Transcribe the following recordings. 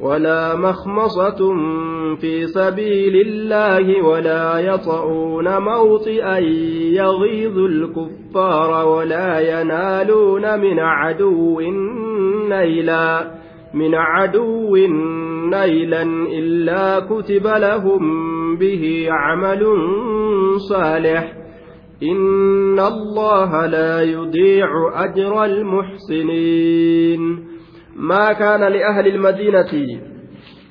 ولا مخمصة في سبيل الله ولا يطؤون موطئا يغيظ الكفار ولا ينالون من عدو نيلا من عدو نيلا إلا كتب لهم به عمل صالح. إن الله لا يضيع أجر المحسنين. ما كان لأهل المدينة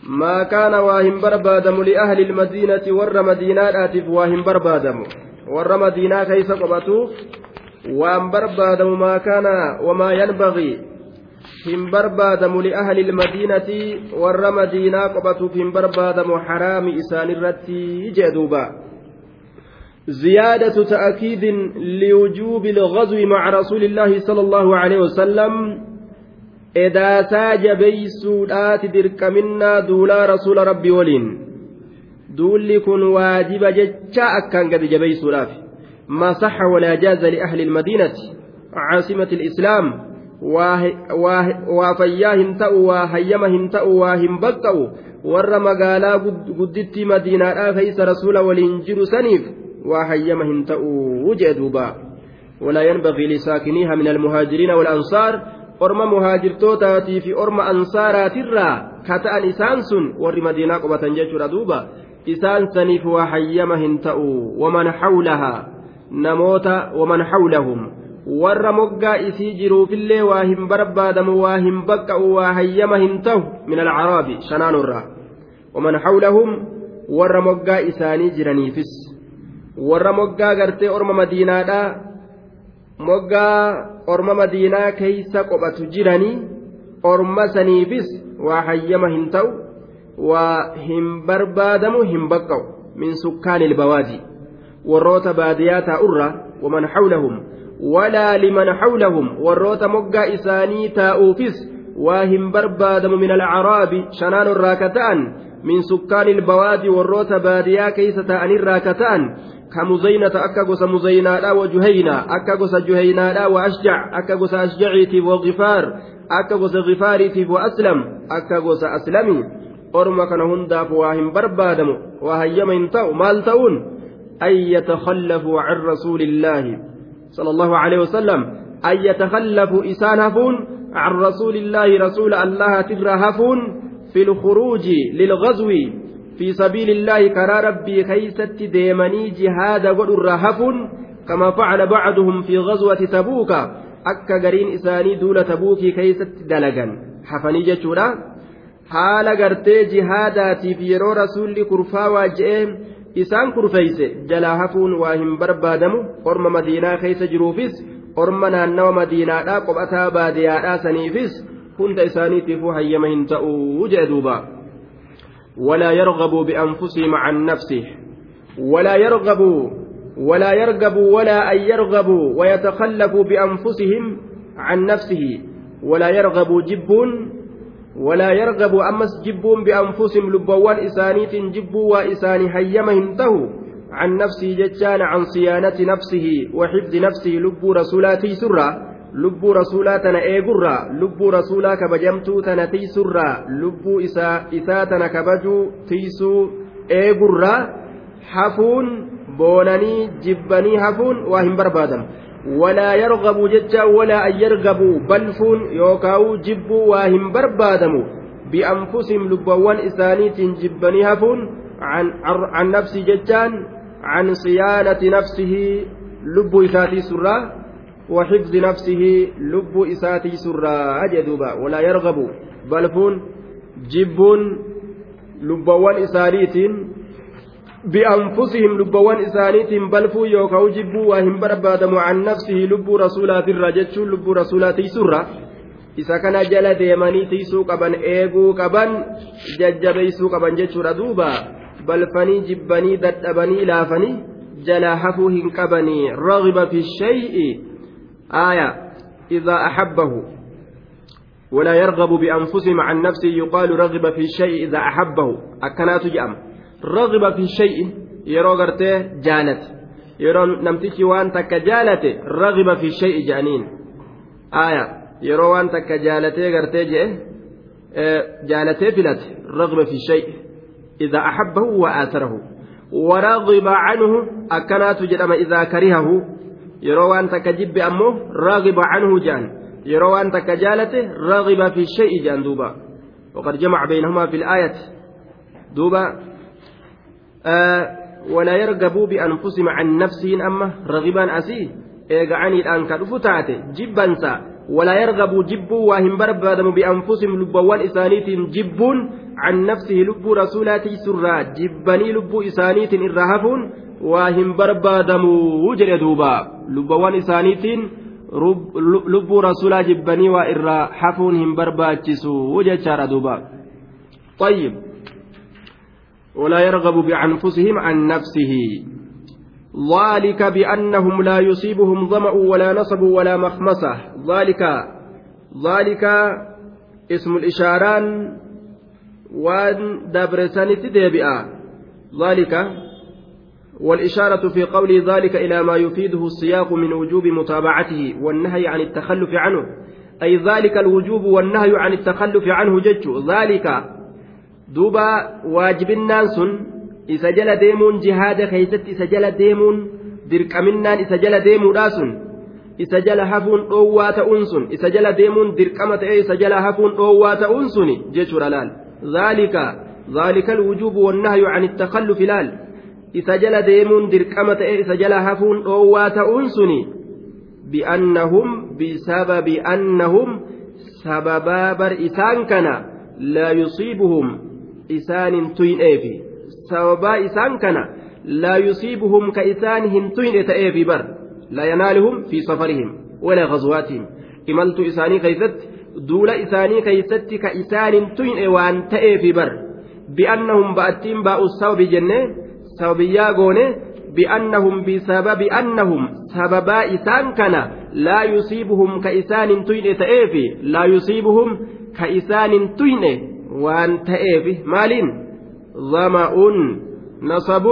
ما كان واهم بربادم لأهل المدينة ور مدينات آتف واهم بربادم. ور مدينة كيس قبطوف وأن بربادم ما كان وما ينبغي. hin barbaadamu li'ahli ilmadiinati warra madiinaa qobatuuf hin barbaadamu haraami isaanirratti jee duuba زيادة تأكيد لوجوب الغزو مع رسول الله صلى الله عليه وسلم. بيسودات درك منا دولا رسول ربي ولين دول كن واجب جتشا أكان قد جبيسودات ما صح ولا جاز لأهل المدينة عاصمة الإسلام waa fayyaa hin ta'u waa hayyama hin ta'u waa hin baqqa'u. Warra magaalaa gudditti madiinaadhaa keeysa rasuula waliin jiru saniif waa hayyama hin ta'u jee duuba. ولا ينبغي لساكنيها من المهاجرين والأنصار orma muhaajirtootaatii fi orma ansaaraatirraa kata'an isaan sun warri madiinaa qobatan jechuudha duuba isaan saniif waa hayyama hin ta'u waman hawlahaa namoota waman hawlahum warra moggaa isii jiruufillee waa hin barbaadamu waa hin baqqa'u waa hayyama hin tahu min alcaraabi shanaanurraa waman hawlahum warra moggaa isaanii jiraniifis warra moggaa gartee orma madiinaadhaa moggaa orma madiinaa keeysa qophatu jiranii orma saniifis waa hayyama hin ta'u waa hin barbaadamu hin baqqa'u min sukkaani ilbawaadi warroota baadiyaa taa'urra waman hawlahum walaa liman hawlahum warroota moggaa isaanii taa'uufis waa hin barbaadamu min alcaraabi shanaan irraa ka ta'an min sukkaani ilbawaadi warroota baadiyaa keeysa ta'anirraa ka ta'an ashjac akka gosa ashjaciitiif wa gifaar akka gosa gifaariitiif wa aslam akka gosa aslami orma kana hundaaf waa hin barbaadamu waa hayyama hin ta'u maal ta'uun an yatakhallafuu can rasuuli illaahi صلى الله عليه وسلم أن يتخلفوا إسان هفون عن رسول الله رسول الله ترى هفون في الخروج للغزو في سبيل الله كرى ربي كيست ديمني جهاد ودر هفون كما فعل بعضهم في غزوة تبوك أكا قرين إساني دولة تبوك كيست دلقا حفني جتشورا haala gartee jihaadaatiif yeroo rasuulli kurfaa waajja'ee isaan kurfeeyse jalaa hafuun waa hin barbaadamu orma madiinaa keessa jiruufis orma naannawa madiinaadhaa qophataa baadiyaadhaa saniifis hunda isaaniitiifuu hayyama hin ta'uu jee duuba ولا يرغبوا بأنفسهم عن نفسه ولا يرغبوا ولا يرغبوا ولا أن يرغبوا ويتخلفوا بأنفسهم عن نفسه. ولا يرغبوا جبون ولا يرغب أمس جبون بأنفسهم لبوان إسانيت جبوا وإساني هيما هنته عن نفسه ججان عن صيانة نفسه وحفظ نفسه لب رسولاتي سرا. lubbuu rasuulaa tana eegurraa lubbuu rasuulaa kabajamtuu tana tiisurraa lubbuu isaa tana kabajuu tiisuu eegurraa hafuun boonanii jibbanii hafuun waa hin barbaadamu walaa yargabuu jecha walaa an yargabuu balfuun yookaa'uu jibbuu waa hin barbaadamu. Bi'anfusihim lubbawwan isaaniitiin jibbanii hafuun can nafsii jechaan can siyaanati nafsihi lubbuu isaatii surraa وحفظ نفسه لب إساتي سرا أجدوبا ولا يرغب بلفون جبون لبوان إساريتين بأنفسهم لبوان إسانيتهم بلفوا يوكاو جبوا وهم بربادموا عن نفسه لب رسولات الرجتش لب رسولاتي سرة isa kana jala deemanii tiisuu qaban eeguu qaban jajjabeeysuu qaban jechuudha duuba balfanii jibbanii dadhabanii laafanii jalaa hafuu hin qabanii ragiba fi shay'i aaya idaa axabbahu ولا يرغب بأنفسهم عن نفسه يقال رغب في الشيء إذا أحبه أكنات جأم رغب في شيء يرو غرتي جالت يرو نمتشي وان تك رغب في شيء جانين آية jaalatee gartee jee jaalatee filate ragba fi shay idaa axabbahu wa aasarahu waragiba canhu akkanaatu jedhama idaa karihahu takka jibbe ammoo ragiba canhu jedhan yeroo waan takka jaalate ragiba fi shay jedhan duuba. وقد جمع بينهما في الآية دوبا آه ولا يرغبوا بأنفسهم عن نفسهم أما رغبان أسي إيغاني الآن كدفتات جبنسا ولا يرغب جب وهم بربادم بأنفسهم لبوان إسانيت جب عن نفسه لب رسولاتي سرا جبني لب إسانيت إرهفون وهم بربادم وجر دوبا لبوان إسانيت لب رسولا جبني وإرهفون هم برباتشسو وجر دوبا طيب ولا يرغب بأنفسهم عن نفسه ذلك بأنهم لا يصيبهم ظمأ ولا نصب ولا مخمصة ذلك ذلك اسم الإشاران وان دبرسان تدبئا ذلك والإشارة في قول ذلك إلى ما يفيده السياق من وجوب متابعته والنهي عن التخلف عنه أي ذلك الوجوب والنهي عن التخلف عنه جج ذلك دوبا واجب الناس isa jala deemuudhaa sun isa jala hafuun dhoowwaa ta'uun sun isa jala deemuun dirqama ta'ee isa jala hafuun dhoowwaa ta'uun suni jechuudha laal zaalika zaalika alwujuubu wannahyu can ittakallufi laal isa jala deemuun dirqama ta'ee isa jala hafuun dhoowwaa ta'uun suni bi'annahum bisababi annahum sababaa bar isaan kana laa yusiibuhum isaanin tuyneefi sababaa isaan kana laa yusiibuhum ka isaan hin tuyne ta'eefi bar laa yanaaluhum fi safarihim walaa ghazwaatihim imaltuu isaanii keeysatti duula isaanii keeysatti ka isaan hin tuyne waan ta'eefi bar bi'annahum ba'attiin baa'u sababi jenne sababiyyaa goone بأنهم بسبب أنهم سببا إسان كان لا يصيبهم كإسان توين تأيفي لا يصيبهم كإسان توين وأن تأيفي. مالين؟ ظمأ نصب.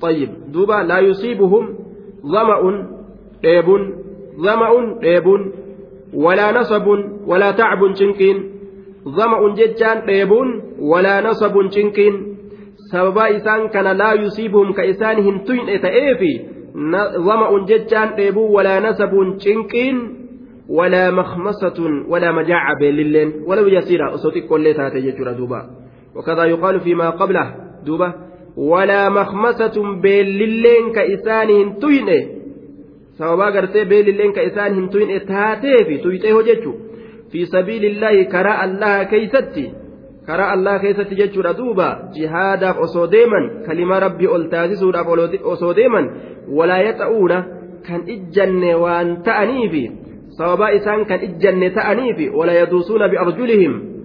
طيب دوبا لا يصيبهم ظمأ ديب ظمأ ديب ولا نصب ولا تعب شنكين. ظمأ ججان ديب ولا نصب شنكين. Sababa isaan kana laa yusiibuhum ka isaan hin tuyne ta'eefi ظمأ ججان ديبو ولا نسب شنكين ولا مخمصة ولا مجاعة بين ولو يسيرا أصوتك كل تاتي جتورا دوبا وكذا يقال فيما قبله دوبة ولا مخمسة بيللين كإسان توينه sababaa gartee beelilleen ka isaan hin tuyne taateefi tuyxee hojjechu fi sabiilillaahi karaa allaha keeysatti karaa allaha keessatti jechuudha duuba jihaadaaf osoo deeman kalima rabbii ol taasisuudhaaf osoo deeman walaa yaxa'uuna kan ijjanne waan ta'aniifi sababaa isaan kan ijjanne ta'aniifi walaa yaduusuuna biarjulihim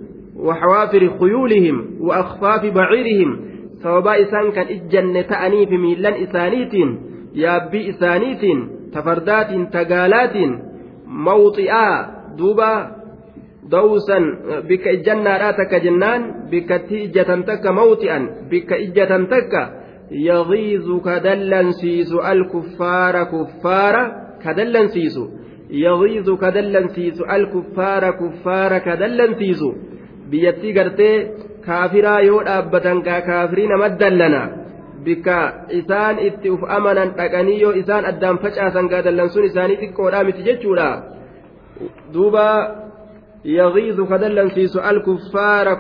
وحوافر خيولهم وأخفاف بعيرهم سوابا إسان كان إجن تأني في ميلان إسانيت يابي إسانيت تفردات تقالات موطئا دوبا دوسا بك إجنا راتك جنان بك تيجة تك موطئا بك إجة تك يغيظ كدلا سيس الكفار كفار كدلا سيس يغيظ كدلا سيس الكفار كفار كدلا سيس biyyattii gartee kaafiraa yoo dhaabbatan kaa kaafirii nama dallana bikka isaan itti uf amanan dhaqanii yoo isaan addaan facaasan gaa dallan sun isaanii xiqqoodhaa miti jechuudha duuba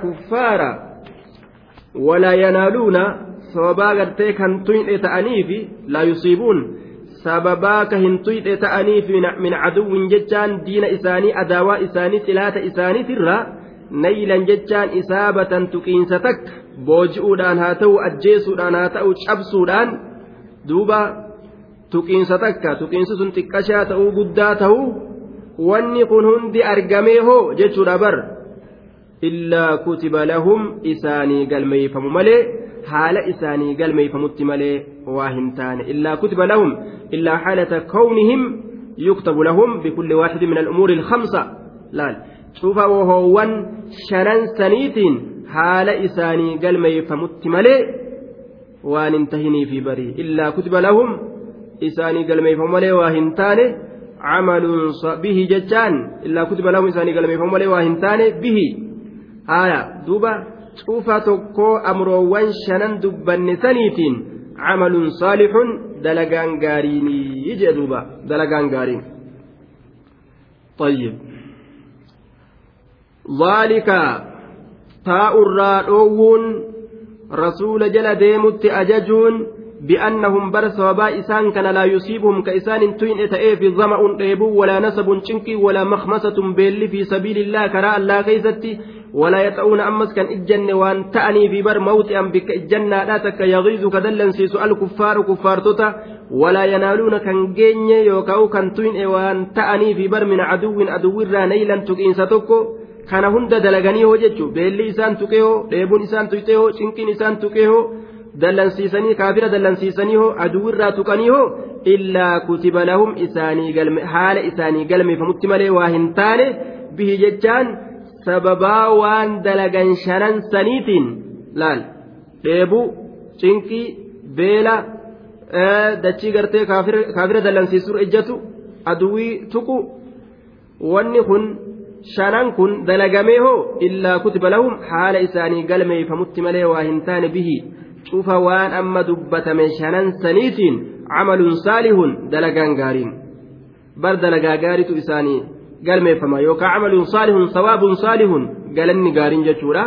kuffaara walaa yanaaluuna sababaa gartee kan tuyne ta'aniifi laa yusiibuun sababaa ka hin tuyne ta'aniifi min caduwwin jechaan diina isaanii adaawaa isaanii xilaata isaaniitirraa naylan jechaan isaabatan tuqiinsa takka booji'uudhaan haa ta'u ajjeesuudhaan haa ta'u cabsuudhaan duuba tuqiinsa takka tuqiinsi sun xiqqashaa ta'uu guddaa ta'uu wanni kun hundi argamee hoo jechuudha bar illaa kutiba lahum isaanii galmeeyfamu malee haala isaanii galmeeyfamutti malee waa hin taane illaa kutiba lahum illaa xaalata kawnihim yuktabu lahum bikulli waaxidi min al'umuuri alkhamsa laal cufa wohoowwan shanan saniitiin haala isaanii galmeeyfamutti malee waan hin tahinii fi barii illaa kutiba lahum isaanii galmeeyfamu malee waa hin taane camaluun bihi jechaan illaa kutiba lahum isaanii galmeeyfamu malee waa hin taane bihi haaya duuba cufa tokkoo amroowwan shanan dubbanne saniitiin camaluun saalixun dalagaan gaariinii jee duuba dalagaan gaariin طيب ذلك taa'urraa dhoowwuun rasuula jala deemutti ajajuun بأنهم بر سوابا إسان كان لا يصيبهم كإسان توين إتئي في ظمأ ديبو ولا نسب شنكي ولا مخمسة بيل في سبيل الله كراء الله كيستي ولا يطعون أمس كان إجن وان تأني في بر موت أم بك إجنة لا تك يغيظ كدلا سيسو الكفار كفار توتا ولا ينالون كان جيني يوكاو كان توين وان تأني في بر من عدو عدو نيلا تكين ستوكو kana hunda dalaganii hoo jechuun beelli isaan tuqee hoo dheebuun isaan tuqee hoo cinqiin isaan tuqee dallansiisanii kaafira dallansiisanii hoo aduwirraa tuqanii hoo illaa kutiba lahum isaanii galme haala isaanii galmeeffamutti malee waa hin taane bihi jechaan sababaa waan dalagan shanan saniitiin laal dheebuu cinqii beela dachii gartee kaafira dallansiisuu ejjatu aduwii tuqu wanni kun shanan kun dalagamee hoo illaa kutiba lahum haala isaanii galmeeyfamutti malee waa hin taane bihi cufa waan amma dubbatame shanan saniitiin camaluun saalihun dalagaan gaariin bar dalagaa gaaritu isaanii galmeeffama yookaan camaluun saalihun sawaabun saalihun galanni gaariin jechuudha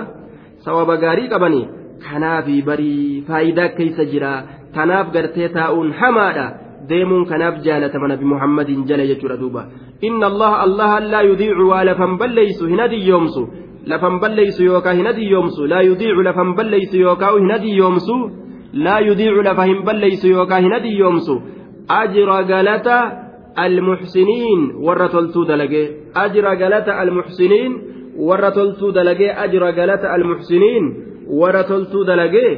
sawaaba gaarii qabanii kanaafi barii faayidaa keessa jira tanaaf gartee taa'uun hamaadha deemuun kanaaf jaalatama nabi muhammadin jala jechuudha duuba inna allaha allaha laa yudiicu waa lafan balleeysu hin adiyyoomsu adiyyoomsu laa yudiicu lafan balleeysu yookaa hin adiyyoomsu laa yudiicu lafa hin balleeysu yookaa hin adiyyoomsu ajra galata almuxsiniin warra toltuu dalagee ajra galata almuxsiniin warra toltuu dalagee ajra galata almuxsiniin warra toltuu dalagee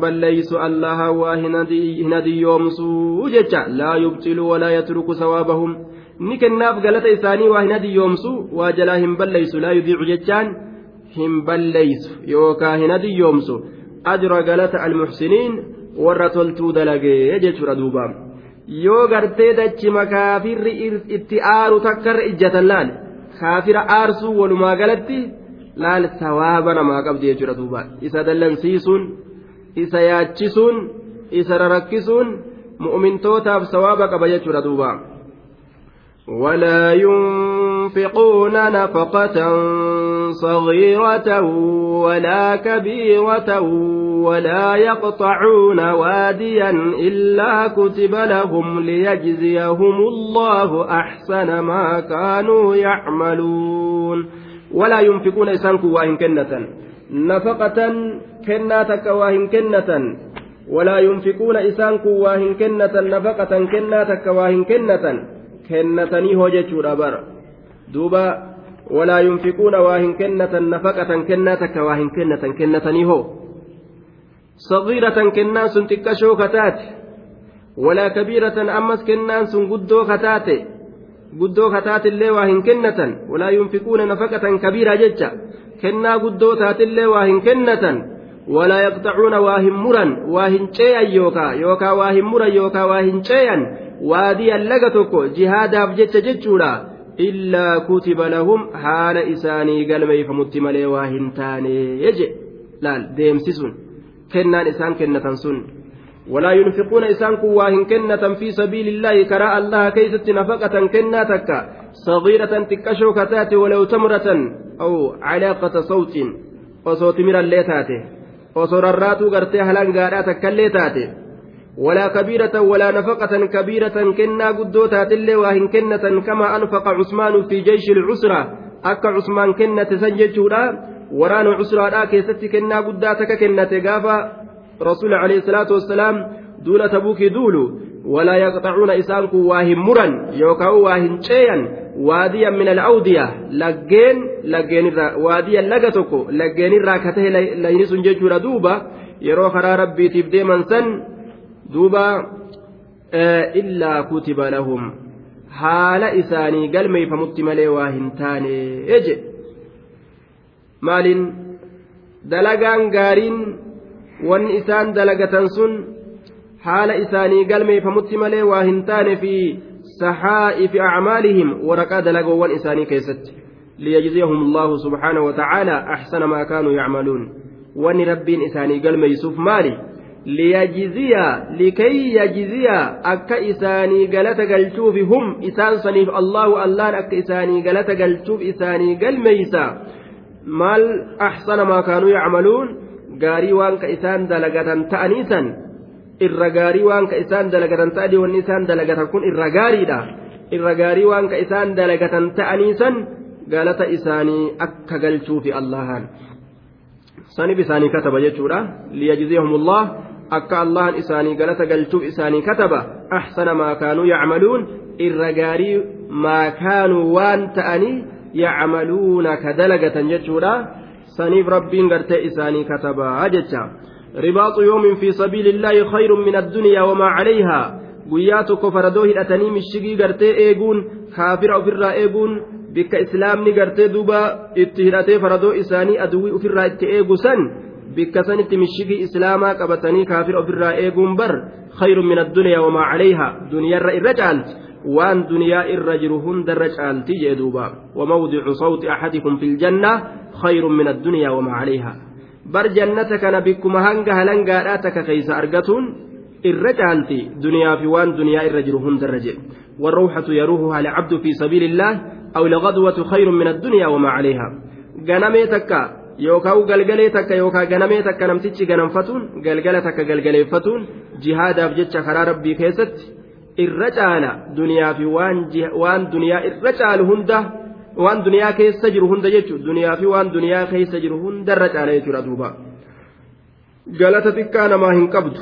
balleeysu allaha waa hin adiyyoomsuu jecha laa yubxilu walaa yatruku sawaabahum ni kennaaf galata isaanii waa hin adiyyoomsu waa jalaa hin balleeysu laa yudiicu jechaan hin balleeysu yookaa hin adiyyoomsu ajra galata almuxsiniin warra toltuu dalagee jechuudha duuba yoo gartee dachima kaafirri itti aaru takkarra ijjatan laal kaafira aarsuu walumaa galatti laal sawaaba namaa qabdi jechuudha duuba isa dallansiisuun isa yaachisuun isa rarakkisuun mu'mintootaaf sawaaba qaba jechuudha duuba. ولا ينفقون نفقة صغيرة ولا كبيرة ولا يقطعون واديا إلا كتب لهم ليجزيهم الله أحسن ما كانوا يعملون ولا ينفقون إسانك واهن كنة نفقة كناتك واهن كنة ولا ينفقون إسانك واهن كنة نفقة كناتك واهن كنة bara duuba walaa yunfiquuna waa hin kennatan nafaqatan kennaa takka waa hin kennatan kennatanii hoo sagiiratan kennaan sun xiqqashoo kataate walaa kabiiratan ammas kennaan sun guddoo kataatillee waa hin kennatan walaa yunfiquuna nafaqatan kabiiraa jecha kennaa guddoo taatillee waa hin kennatan ولا يقطعون واهم مرا واهن شيئا يوكا يوكا واهم مرا يوكا واهن شيئا waadiyan laga tokko jihaadaaf jecha jechuudha illaa kutiba lahum haala isaanii galmeeyfamutti malee waa hin taane je laal deemsisuun kennaan isaan kennatan sun ولا ينفقون إسان كواهن كنة في سبيل الله كراء الله كيست نفقة كناتك صغيرة تكشو كتات ولو تمرة أو علاقة صوت وصوت مرا الليتاته وصور الراتو قرتي هلان قاراتك الليتاته ولا كبيرة ولا نفقة كبيرة كنا قدوتا تلي واهن كنة كما أنفق عثمان في جيش العسرة أكا عثمان كنة سنجتورا وران عسرة لا كيست كنا قداتك كنة قافا رسول عليه الصلاة والسلام دولة تبوك دولو ولا يقطعون إسانك واهن مرا يوكاو واهن شيئا waadiya min al'awdiya laggeen laggeenirraa waadiya laga tokko laggeenirraa ka tahe layni sun jechuudha duuba yeroo karaa rabbiitiif deeman san duuba illaa kutiba lahum haala isaanii galmeeyfamutti malee waa hin taane eje maaliin dalagaan gaariin wanni isaan dalagatan sun haala isaanii galmeeyfamutti malee waa hin taane fi saxaa'ifi acmaalihim waraqaa dalagoowwan isaanii keessatti liyajziyahum allahu subxaanahu watacaala axsana maa kaanuu yacmaluun wanni rabbiin isaanii galmeeysuuf maali liyajziya likay yajziya akka isaanii galata galchuufi hum isaan saniif allahu allaan akka isaanii galata galchuuf isaanii galmeeysa maal axsana maa kaanuu yacmaluun gaarii waan ka isaan dalagatan ta'anii san irra gaarii waan ka isaan dalagatan ta'anii wanni isaan dalagatan kun irra gaariidha irra gaarii waan ka isaan dalagatan ta'anii san galata isaanii akka galchuufi allahan sanif isaanii kataba jechuudha liyajziyahumullah akka allahan isaanii galata galchuuf isaanii kataba axsana maa kaanuu yacmaluun irra gaarii maa kaanuu waan ta'anii yacmaluuna ka dalagatan jechuudha saniif rabbiin gartee isaanii katabaa jecha رباط يوم في سبيل الله خير من الدنيا وما عليها tokko faradoo hidhatanii mishigii gartee eeguun kaafira ofirraa eeguun bikka islaamni gartee duuba itti hidhatee faradoo isaanii aduwwii ofirraa itti eegu san bikka sanitti mishigii islaamaa qabatanii kaafira ofirraa eeguun bar khayrun min addunyaa wamaa calayha duniyarra irra caalti caalti jee duuba wamawdicu sawti axadikum fi ljanna khayrun min addunyaa wamaa calayha bar jannata kana bikkuma hanga halangaadhaa takka keeysa argatuun irra caalti duniyaa fi waan duniyaa irra jiru hundarra jedhe والروحة يروحها العبد في سبيل الله أو الغدوة خير من الدنيا وما عليها takka yookaan ganamee takka namtichi ganamfatuun galgala takka galgaleeffatuun jihaadaaf jecha karaa rabbii keessatti irra caala duniyaa fi waan duniyaa irra caalu hunda waan duniyaa keessa jiru hunda jechuudha duniyaa fi waan duniyaa keessa jiru hundarra caala jechuudha duuba galata xiqqaa namaa hin qabdu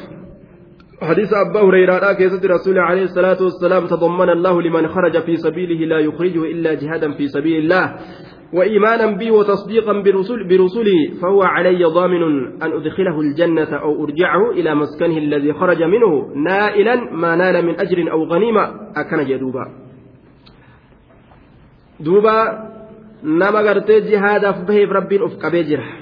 حديث أبا هريرة كيسة رسول عليه الصلاة والسلام تضمن الله لمن خرج في سبيله لا يخرجه إلا جهادا في سبيل الله وإيمانا بي وتصديقا برسل برسلي فهو علي ضامن أن أدخله الجنة أو أرجعه إلى مسكنه الذي خرج منه نائلا ما نال من أجر أو غنيمة أكن جدوبا دوبا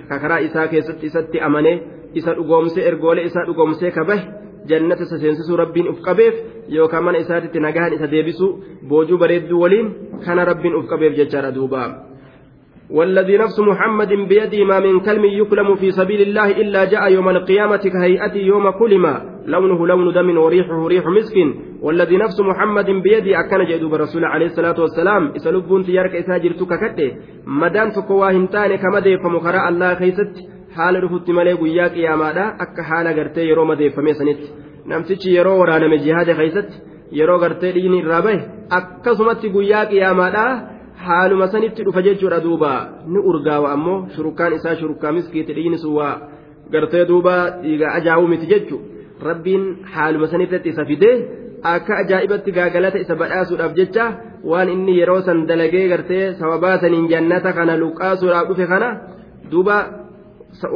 ka karaa isaa keessatti isatti amanee isa dhugoomsee ergoolee isaa dhugoomsee ka bahe jannata isa seensisuu rabbiin uf qabeef yookaan mana isaatitti nagahan isa deebisu boojuu bareedduu waliin kana rabbiin uf qabeef jechaadha duuba. والذي نفس محمد بيده ما من كلم يكلم في سبيل الله إلا جاء يوم القيامة كهيئته يوم كلم. لونه لون دم وريحه ريح مسك. والذي نفس محمد بيده أكن جدوب رسول عليه الصلاة والسلام. إسلوبون تيارك إساجر تككته مدان تكواهن تاني كما دي فمخراء الله خيست. haala dhufutti malee guyyaa qiyaamaadha akka haala gartee yeroo madeeffame sanitti namtichi yeroo waraaname jihaada keessatti yeroo gartee dhiigni irraa bahe akkasumatti guyyaa qiyaamaadha haaluma sanitti dhufa jechuudha duuba ni urgaawa ammoo shurukaan isaa shurukaa miskiiti dhiigni sun waa gartee duuba dhiiga ajaa'uu miti jechu rabbiin haaluma sanirratti isa fidee akka ajaa'ibatti gaagalata isa badhaasuudhaaf jecha waan inni yeroo san dalagee gartee sababaa saniin jannata kana luqqaasuudhaaf dhufe kana duuba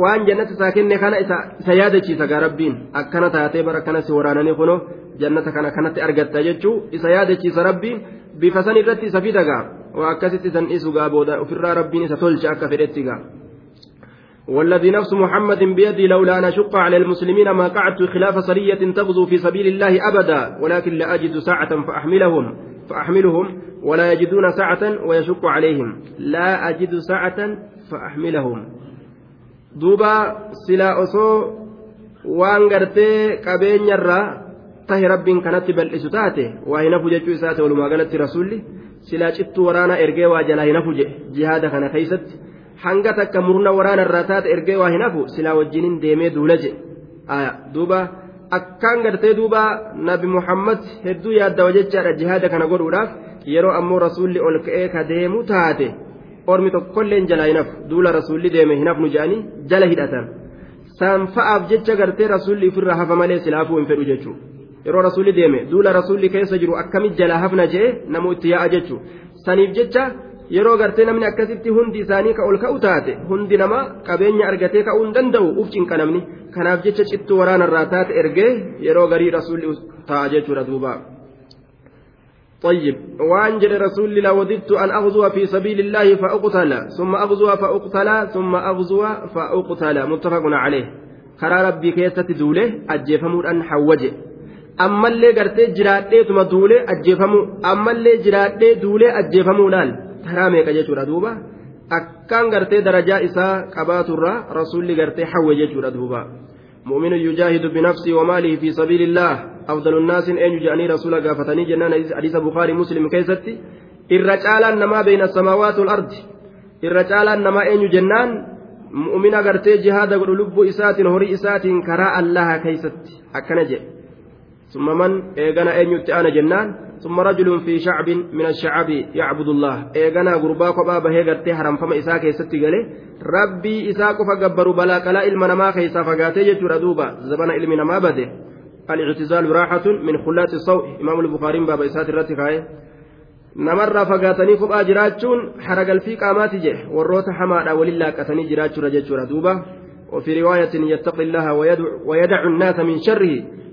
waan jannata isaa kenne kana isa yaadachiisa gaa rabbiin akkana taatee bara akkanas waraananii kunoo jannata kana kanatti argatta jechuu isa yaadachiisa rabbiin bifa san isa fida gaa waa akkasitti san dhiisu gaa booda ofirraa rabbiin. والذي نفس محمد بيدي لولا أن أشق على المسلمين ما قعدت خلاف سرية تغزو في سبيل الله أبدا ولكن لا أجد ساعة فأحملهم فأحملهم ولا يجدون ساعة ويشق عليهم لا أجد ساعة فأحملهم duuba silaa osoo waan gartee qabeenyarraa tahe rabbiin kanatti bal'isu taate waa hin hafu jechuu isaati walumaa galatti silaa cittuu waraanaa ergee waa jalaa hin hafu jihaada kana keeysatti hanga takka murna waraanarraa taate ergee waa hin hafu silaa wajjiniin deemee duula jedhe duuba akkaan gartee duuba nabi muhammad hedduu yaaddawa jechaadha jihaada kana godhuudhaaf yeroo ammoo rasuulli ol ka'ee ka deemu taate ormi tokkolleen jalaa hin hafu duula rasuulli deeme hin hafnu jedhanii jala hidhatan san fa'aaf jecha gartee rasuulli ofirraa hafa malee silaafuu hin fedhu jechuudha yeroo rasuulli deeme duula rasuulli keessa jiru akkamit jalaa hafna jee namu itti yaa'a jechuudha saniif jecha yeroo gartee namni akkasitti hundi isaanii ka ol ka'u taate hundi nama qabeenya argatee ka'uu hin danda'u uf cinqa namni kanaaf jecha cittuu waraanarraa taate ergee yeroo garii rasuulli ta'a jechuudha duuba. طيب وعن جل رسول الله وددت أن أغزو في سبيل الله فأقتل ثم أغزو فأقتل ثم أغزو فأقتل متفق عليه خرى ربي كيسة دوله أجيفمون أن حوجه ammallee gartee jiraadheetuma duulee ajjeefamuu ammallee jiraadhee duulee ajjeefamuu laal taraa meeqa jechuudha duuba akkaan gartee darajaa isaa qabaaturraa rasuulli gartee hawwe jechuudha duuba مؤمن يجاهد بنفسه وماله في سبيل الله أفضل الناس أن يجاني رسول قافتني جنان حديث بخاري مسلم كيستي الرجال نما بين السماوات والأرض الرجال نما أن جنان مؤمن قرتي جهاد لب إسات هري إسات كراء الله كيستي أكنجي ثم من إيغانا أن يتأنا جنان ثم رجل في شعب من الشعب يعبد الله. إيغانا غربا قبا بهي قرتي حرام فما إساء كيستي قالي ربي إساء كفا قبروا بلا كلا إلما نما كيسا فقاتي جتر دوبا زبنا إلمي نما بده. الاعتزال راحة من خلات الصوء إمام البخاري بابا إساء الرتكاية namarraa fagaatanii kophaa jiraachuun haragalfii qaamaati jedhe warroota hamaadha walillaa qatanii jiraachuu jechuudha duuba وفي رواية يتقي الله ويدع الناس من شره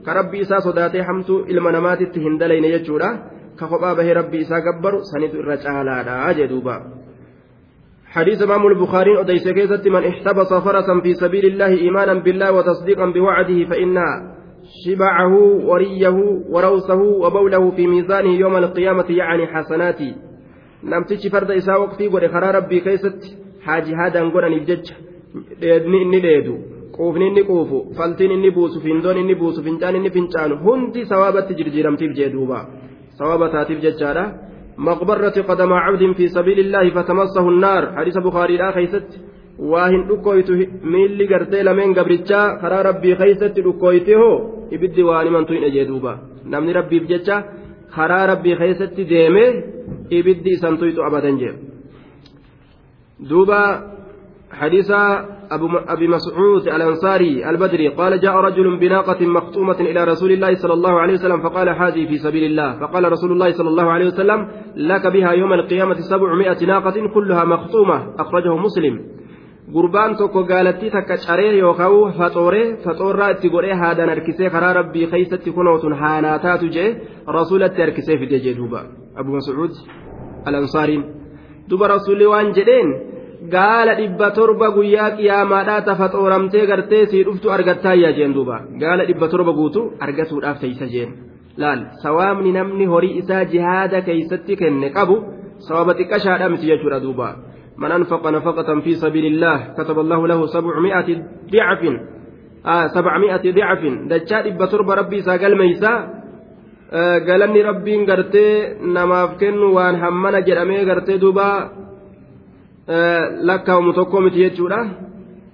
namaatitti hin dalayne jechuudha ka kophaa bahee rabbi isaa gabbaru sanitu irra caalaadha jee duuba حديث إمام البخاري أديس كيست من احتبس فرسا في سبيل الله إيمانا بالله وتصديقا بوعده فإن شبعه وريه وروسه وبوله في ميزانه يوم القيامة يعني حسناتي. نمتش فرد إساء وقتي ورخرا ربي كيست حاجي هذا نقول أن يبجج. dheedni inni dheedu quufni inni quufu faltiin inni buusu findoon inni buusu fincaan inni fincaanu hundi sawaabatti jirjiiramtiif jee duuba. Sawaaba taatiif jechaadha. Maqbarratti qadamaa cabdiin fi sabiilillaahi fatamassahu naar hadiisa bukaariidhaa keeysatti waa hin dhukkooytu miilli gartee lameen gabrichaa karaa rabbii keeysatti dhukkooyte hoo? Ibiddi waan himantu hin ejee duuba. Namni rabbiif jecha karaa rabbii keeysatti deeme ibiddi isantu ixu abadan jee. Duuba حديث أبو أبي مسعود الأنصاري البدري قال جاء رجل بناقة مخطومة إلى رسول الله صلى الله عليه وسلم فقال هذه في سبيل الله فقال رسول الله صلى الله عليه وسلم لك بها يوم القيامة سبعمائة ناقة كلها مخطومة أخرجه مسلم gurbaan tokko gaalattii takka caree yookaan faxooree faxoorraa itti godhee haadaan harkisee karaa rabbii keessatti kunootun haanaa taatu jee rasuulatti harkisee fide jee duuba abu mas'uud al-ansaariin duba rasuulli waan jedheen gaala dhibba torba guyyaa qiyaamaadhaa tafa xooramtee gartee sii dhuftu argattaayyaa jeen duuba. Gaala dhibba torba guutu argatuudhaaf teeysa jeen. Laal sawaamni namni horii isaa jihaada keeysatti kenne qabu sawaba xiqqashaadha miti jechuudha duuba. Man anfaqa nafaqatan fi sabiilillaah kataba allahu lahu sabcmi'ati dicfin sabcmi'ati dicfin dachaa dhibba torba rabbii isaa galmeysaa galanni rabbiin gartee namaaf kennu waan hammana jedhamee gartee duuba lakkaawamu tokko miti jechuudha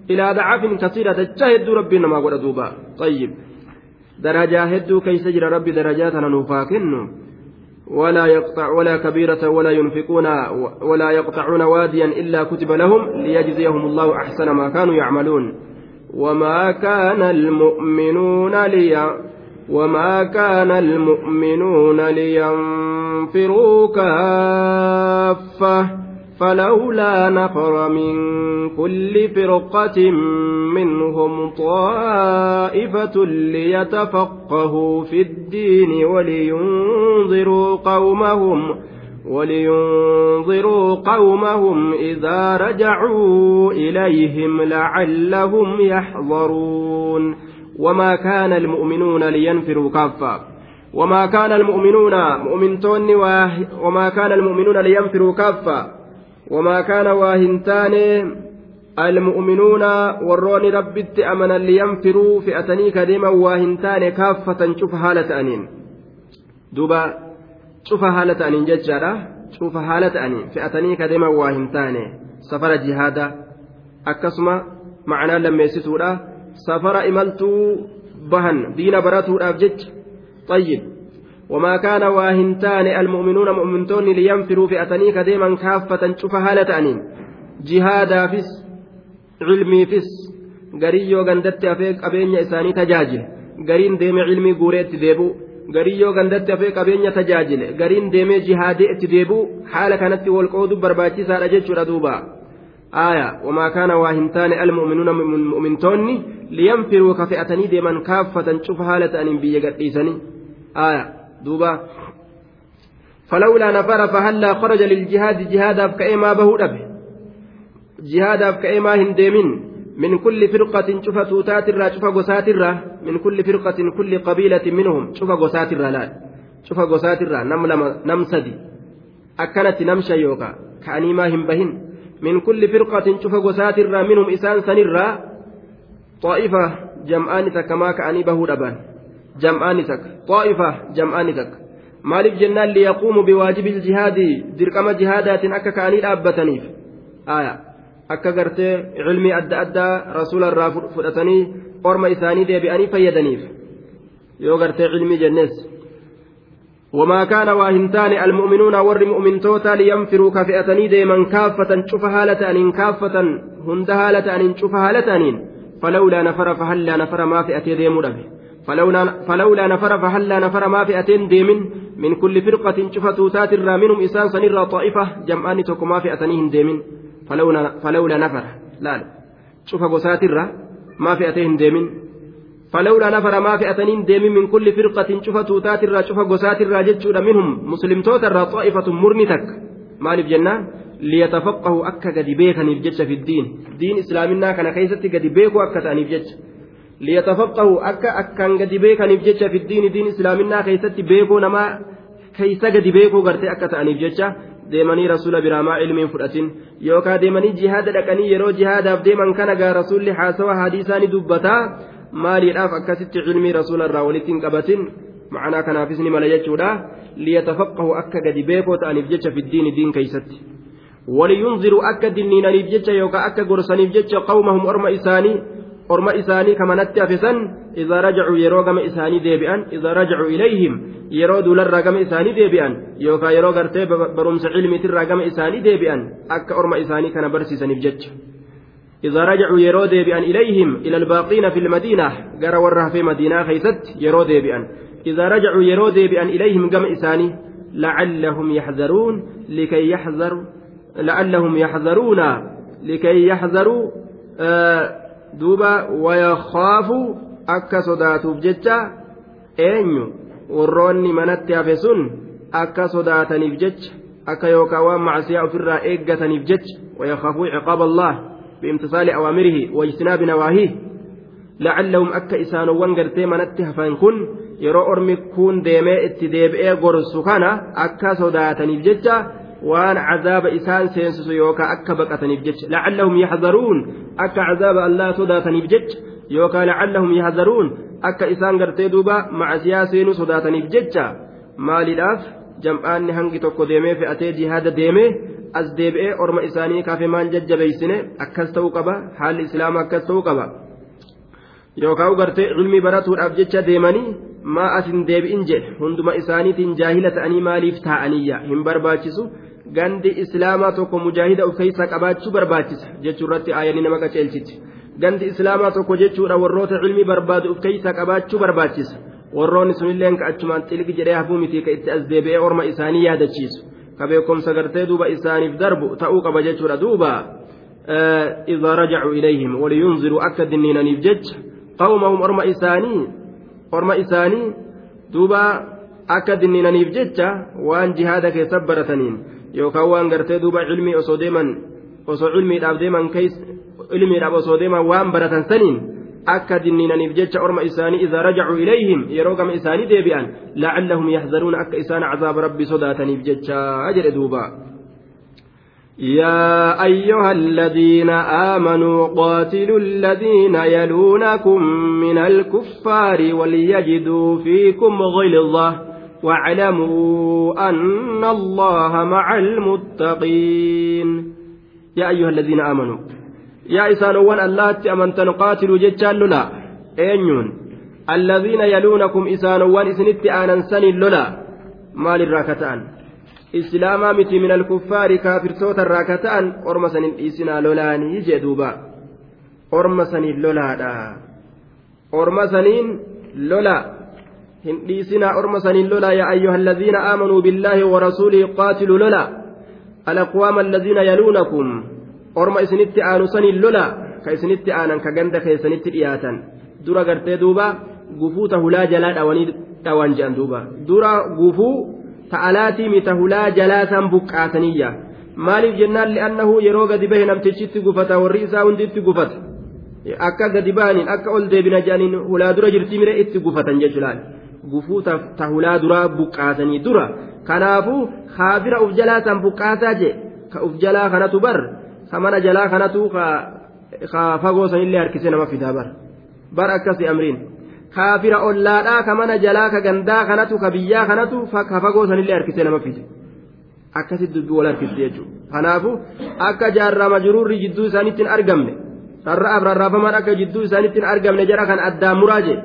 ilaa dacafin kasiira dachaa hedduu rabbiin namaa godha duuba tayyib darajaa hedduu keeysa jira rabbi darajaa tana nuufaa kennu ولا يقطع ولا كبيرة ولا ينفقون ولا يقطعون واديا إلا كتب لهم ليجزيهم الله أحسن ما كانوا يعملون وما كان المؤمنون لي وما كان المؤمنون لينفروا كافة فلولا نفر من كل فرقة منهم طائفة ليتفقهوا في الدين ولينذروا قومهم ولينظروا قومهم إذا رجعوا إليهم لعلهم يحذرون وما كان المؤمنون لينفروا كافة. وما كان المؤمنون مؤمنتون وما كان المؤمنون لينفروا كافة. وما كان واهنتان المؤمنون ورون ربت أمنا لينفروا فئتني كديما واهنتان كافة شوف هالة أنين. دوبا شوف هالة أنين ججارة شوف هالة أنين فئتني كديما واهنتان. سفر جهادا. أكسما معنى لما يسسولا سفر إملتو بهن. دين براتو أبجج wamaa kaana waa hin taane almu'minuuna mu'mintoonni liyanfiruu fe'atanii ka deeman kaaffatan cufa haala ta'aniin jihaadaafis cilmiifis garii yoo gandatti afee qabeenya isaanii tajaajile gariin deeme cilmii guuree itti deebi'u garii yoo gandatti afee qabeenya tajaajile gariin deemee jihaadee itti deebi'u haala kanatti walqoodu barbaachisaadha jechuudha duuba aayaa wamaa kaana waa hin taane almu'minuuna mu'mintoonni liyanfiruu ka deeman kaaffatan duuba. فلولا نفر فهلا خرج للجهاد جهاد كأي ما به أبه جهاد كأي ما هندمين من كل فرقة شوف توتات الرا شوف قسات الرا من كل فرقة كل قبيلة منهم شوف قسات الرا لا شوف قسات الرا نم نم سدي أكنت نمشى يوكا كأني ما هم بهن من كل فرقة شوف قسات الرا منهم إسان سنرا طائفة جمعانتك ما كأني به أبان جمعانتك طائفة جمعانتك maaliif jennaan liyaquumu biwaajibil jihaadii dirqama jihaadaatiin akka ka'anii dhaabbataniif akka gartee cilmii adda addaa rasuula irraa fudhatanii orma isaanii deebi'anii fayyadaniif yoo gartee cilmii jennes وما كان واهنتان المؤمنون ور مؤمن توتا لينفروا كفئتني ديما كافة شوف هالة أن كافة هند هالة أن شوف هالة أن فلولا نفر فهلا نفر ما فئتي ديمو فلولا, نفر فهلا نفر ما فئتين ديمن من كل فرقة شوف توتات منهم إسان سنرى طائفة جمعان تكما فئتنيهم ديمن. فلولا, فلولا نفر. لا شوف قسات الرا ما فئتين ديمين فلولا نفر ما فئتين ديمين من كل فرقة شوف توتات الرا. شوف قسات الرا جتشود منهم مسلم توتر طائفة مرنتك جنة؟ ليتفقهوا أكا قد بيكني بجتش في الدين. دين إسلامنا كيستي قد بيكوا أكا تاني بجتش ليتفقهوا أكا أكا قد بيكني بجتش في الدين دين إسلامنا كيستي بيكوا نما كيسا قد بيكوا قرتي أكا rasuula biraamaa ilmiin fudhatin yookaan deemanii jihaada dhaqanii yeroo jihaadaaf deeman kana gaa rasuulli haasawa hadiisaanii dubbataa maaliidhaaf akkasitti ilmii rasuula irraa walitti hin qabatin ma'anaa kanaafis ni mala jechuudha liyatafaqqahu akka gadi beekoo ta'aniif jecha fiddiini diin keeysatti waliyunziruu akka dinniinaniif jecha yookaan akka gorsaniif jecha qawmahum orma isaanii orma isaanii kamanatti hafesan idaa rajacuu yeroo gama isaanii deebi'an idaa rajacuu ilayhim yeroo duularraa gama isaanii deebi'an yookaan yeroo gartee barumsa cilmiitirraa gama isaanii deebi'an akka orma isaanii kana barsiisaniif jecha يرو ديبئا إليهم إلى الباقين في المدينة قرى ورها في مدينة خيست يرو ديبئا إذا رجعوا يرو ديبئا إليهم قم إساني لعلهم يحذرون لكي يحذروا لعلهم يحذرون لكي يحذروا آه duuba wayakaafu akka sodaatuuf jecha eenyu warroonni manatti hafe sun akka sodaataniif jecha akka yookaan waan macsiyaa ofirraa eeggataniif jecha wayakaafuu ciqaaba allah biimtisaali awaamirihi wajtinaabi nawaahiih lacallahum akka isaanowwan gartee manatti hafan kun yeroo ormi kun deemee itti deebi'ee gorsu kana akka sodaataniif jecha waan cazaaba isaan seensisu yookaan akka baqataniif jecha lacallahum yaxzaruun akka cazaaba allaa sodaataniif jecha yookaan lacallahum yaxzaruun akka isaan gartee duuba macasiyaa seenuu sodaataniif jecha maaliidhaaf jam'aanni hangi tokko deemee fe'atee jihaada deemee as deebi'ee orma isaanii kaafee maan jajjabeeysine akkas ta'uu qaba haalli islaamaa akkas ta'uu qaba yookaan gartee ilmi baratuudhaaf jecha deemanii maa as hin deebi'in jedhe hunduma isaaniitiin jaahila ta'anii maaliif taa'aniyya hin barbaachisu. Gandi islaamaa tokko mujaahida of keessaa qabaachuu barbaachisa jechuurratti aayanii nama qaceelchiti gandi islaamaa tokko jechuudha warroota cilmii barbaadu of keessaa qabaachuu barbaachisa warroonni sunillee ka achumaan xilgi jedhee hafuu miti ka itti as deebi'ee orma isaanii yaadachiisu ka beekumsa gartee duuba isaaniif darbu ta'uu qaba jechuudha duuba إذا رجعوا إليهم ولينذروا أكد النينانيف جج قومهم أرم إساني أرم إساني دوبا أكد النينانيف جج وأن جهادك يسبرتنين yookaan waan gartee duuba cilmii osoo deeman osoo cilmiidhaaf deeman ilmiidhaaf osoo deeman waan baratan saniin akka dinniinaniif jecha orma isaanii idaa rajacuu ilayhim yeroo gama isaanii deebi'an lacallahum yaxzaruuna akka isaan cazaaba rabbii sodaataniif jecha jedhe duuba يا أيها الذين آمنوا قاتلوا الذين يلونكم من الكفار وليجدوا فيكم غلظة واعلموا أن الله مع المتقين. يا أيها الذين آمنوا يا إسانوان اللات أمنتن قاتلوا جتشان للا أينيون الذين يلونكم إسانوان إسنت آننسن للا مال الراكتان؟ إسلاما متي من الكفار كافر صوت الراكتان. أرمسن إسنا لولاني جدوبا أرمسن لولا أرمسنين لولا. Hin dhiisinaa orma saniin lolaa yaa ayyuha alladhiina aamanuu billaahi warasuulihi qaatiluu lola alaqwaama alladhiina yaluunakum orma isinitti aanu saniin lola ka isinitti aanan ka ganda keessanitti dhiyaatan dura gartee duuba gufuu tahulaa jalaa dhawanii dhawan jedhan duuba dura gufuu ta'alaatii mita hulaa jalaa san buqqaataniyya maaliif jennaan li'annahu yeroo gadi bahe namtichitti gufata warri isaa hunditti gufata akka gadi bahaniin akka ol deebina jedhaniin hulaa dura jirtii mire itti gufatan jechuudhaan gufuu ta hulaa duraa buqqaasanii dura. Kanaafuu haafira uf jalaa san buqqaasaa jee ka uf jalaa kanatu bar ka mana jalaa kanatu ka fagoo sanillee harkisee nama fidaa bar. Bar akkasi amriin. Kaafira ollaadhaa ka mana jalaa ka gandaa kanatu ka biyyaa kanatu ka fagoo sanillee harkisee nama fide. Akkasitti dubbii wal harkiste jechuudha. Kanaafu akka jaarrama jiruurri jidduu isaaniitti hin argamne rarra'aaf rarraafamaan akka jidduu isaaniitti argamne jedha kan addaan muraa jee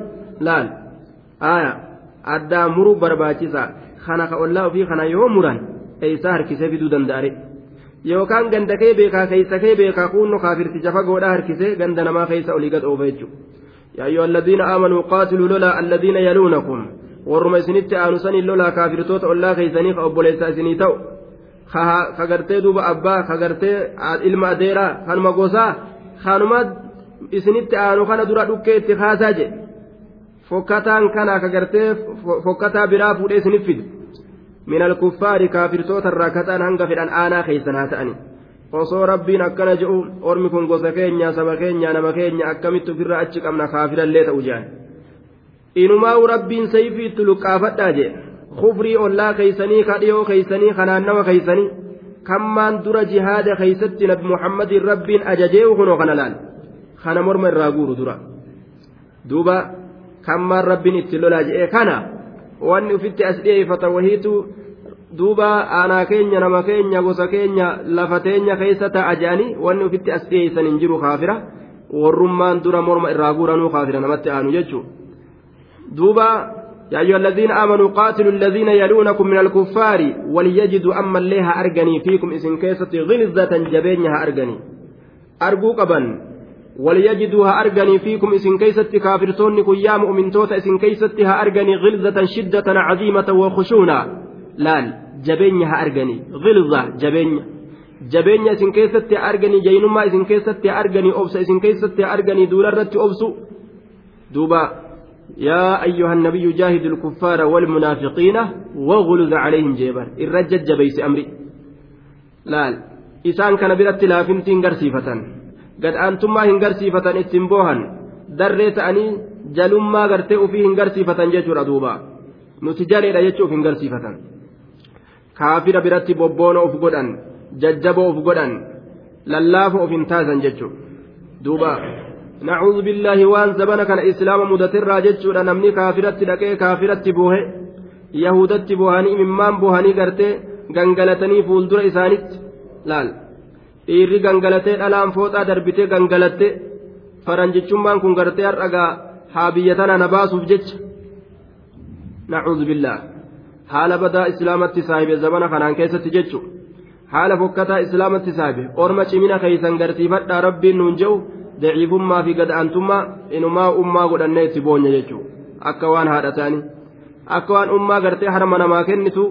laal aayaa addaan muruu barbaachisa kana ka ollaa ofii kana yoo muran eeysaa harkisee fiduu danda'are yookaan ganda kee beekaa keeysa kee beekaa kuunno kaafirticha fagoodhaa harkisee ganda namaa keeysa olii gad oofa jechuudha yaa ayyuha alladhiina aamanuu qaatiluu lolaa alladhiina yaluunakum warruma isinitti aanusanii lolaa kaafirtoota ollaa keeysanii ka obboleessa isinii ta'u ka gartee duuba abbaa ka gartee ilma adeeraa kanuma gosaa kanuma isinitti aanu kana dura dhukkee itti kaasaa jedhe fokkataan kana ka gartee fokkataa biraa fuudhee isinif fidu min alkuffaari kaafirtoota irraa kataan hanga fedhan aanaa keeysan haa ta'ani osoo rabbiin akkana jedhu ormi kun gosa keenya saba keenya nama keenya akkamitti ofirraa achi qabna kaafirallee ta'u jedhan inumaa'u rabbiin sayfii itti luqqaafadhaa jedhe kufrii ollaa keeysanii ka dhiyoo keeysanii kanaannawa keeysanii kammaan dura jihaada keeysatti nabi muhammadin rabbiin ajajee kunoo kana laal kana morma irraa guuru dura duuba wanni ufitti as dhiyeeffata wahiitu duuba aanaa keenya nama keenya gosa keenya lafa teenya keessa ta'a je'anii wanni ufitti as dhiyeessan hin jiru kaafira warrummaan dura morma irraa guuranuu kaafira namatti aanu jechuudha duuba يا أيها الذين آمنوا قاتلوا الذين يلونكم من الكفار وليجدوا أما الليها أرجني فيكم إسن كيسة غلظة جبينها أرجني أرجو قبا وليجدوها أرجني فيكم إسن كيسة كافرتون يا مؤمن توتا إسن كيستها أرجني غلظة شدة عظيمة وخشونة. لال جبينها أرجني غلظة جبين جبين إسن كيسة أرجني جينما إسن كيسة أرجني أوبس إسن كيسة أرجني دولارة أوبس دوبا يا أيها النبي جاهد الكفار والمنافقين واغلظ عليهم جيبا الرجل جبيس أمري. لال إسان كان برت لافنتين قرسيفة قد أنتما هنقرسيفة اتنبوها darree ta'anii jalummaa gartee ufii hin garsiifatan jechuudha duuba nuti jaleedha jechuuf hin garsiifatan kaafira biratti bobboona uf godhan jajjaboo uf godhan lallaafo of hin taasan jechuudha duuba نعوذ بالله وان زبنا كان اسلام مدتر جچودا نمني كافرت دقه كافرت بوه يهودت بوهاني ممان بوهاني غرتي غنغلتني فولدر اسانيت لال dhiirri gangalatee dhalaan fooxaa darbitee gangalatte faranjichummaan kun gartee har'agaa haa biyya tana na baasuuf jecha. Nacuudhu billaa haala badaa islaamatti saahibe zamana kanaan keessatti jechu. Haala fokkataa islaamatti saahibe. Orma cimina keeysan garsiifadhaa rabbiin nuun je'u daciifummaa fi gada'antummaa inumaa ummaa godhannee itti boonya jechuudha akka waan haadha ta'anii akka waan ummaa gartee harma namaa kennitu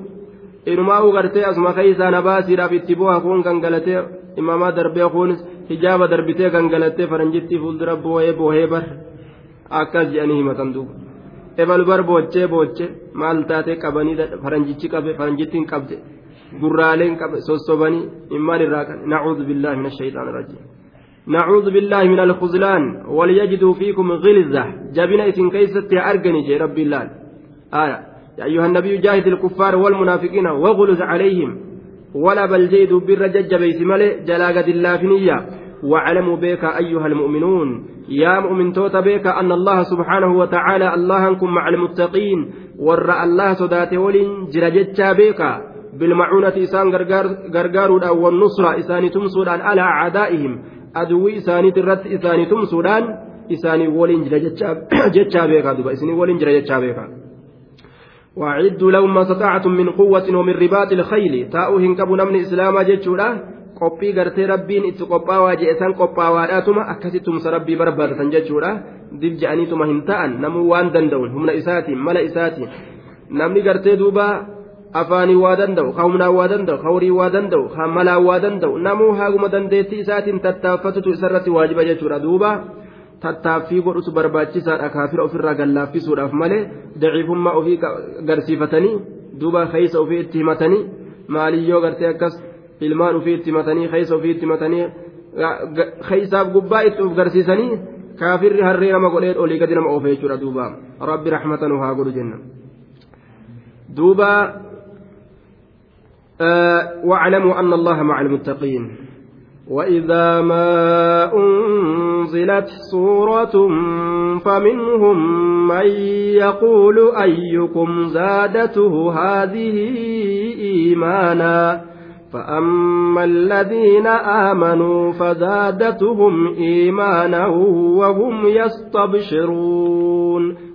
inumaa gartee asuma keeysaa na baasiidhaaf itti booha kun gangalatee imamaa darbee kun hijaaba darbitee gangalattee faranjittii fuuldura boohee boohee bar akkas jedhanii himatan duuba ebal bar boochee boochee maal taatee qabanii faranjichi qabe faranjittiin qabde gurraaleen qabe sossobanii immaan irraa kan nacuudhu billaahi min ashaytaan irrajiim نعوذ بالله من الخذلان وليجدوا فيكم غلظة جبنا إسن كيست أرجني جي رب الله آية يا أيها النبي جاهد الكفار والمنافقين وغلظ عليهم ولا بل جيدوا بالرجج بيس ملئ جلاقة الله فنية واعلموا بك أيها المؤمنون يا مؤمن توت بك أن الله سبحانه وتعالى الله أنكم مع المتقين ور الله صدات ولين جرجتشا بك. بالمعونة إسان غرغار والنصرة إسان تمسود على أعدائهم. isaanii tumsuudhaan isaanii waliin jira jechaa beekaa duba isinii waliin jira jechaa beekaa وأعدوا لهم ما استطعتم من قوة ومن رباط الخيل تاؤهن كبو نمن إسلاما جتشولا qophii gartee rabbiin itti qophaawaa jedhe san qophaawaadhaatuma akkasitti tumsa rabbii barbaadatan jechuudha dib je'aniituma hin ta'an namuu waan danda'uun humna isaatiin mala isaatiin namni gartee duuba afaanii waa danda'u ka humnaan waa danda'u ka horii waa danda'u ka malaan waa danda'u namuu haaguma dandeettii isaatiin tattaaffatutu isarratti waajiba jechuudha duuba tattaaffii godhutu barbaachisaadha kaafira ofirraa gallaaffisuudhaaf malee daciifummaa ofii garsiifatanii duuba keeysa ofii itti himatanii maaliyyoo gartee akkas ilmaan ofii itti himatanii keeysa ofii itti himatanii keeysaaf gubbaa itti of garsiisanii kaafirri harree nama godhee olii gadi nama oofe jechuudha duuba rabbi raxmatan haa godhu jenna duuba واعلموا أن الله مع المتقين وإذا ما أنزلت سورة فمنهم من يقول أيكم زادته هذه إيمانا فأما الذين آمنوا فزادتهم إيمانا وهم يستبشرون.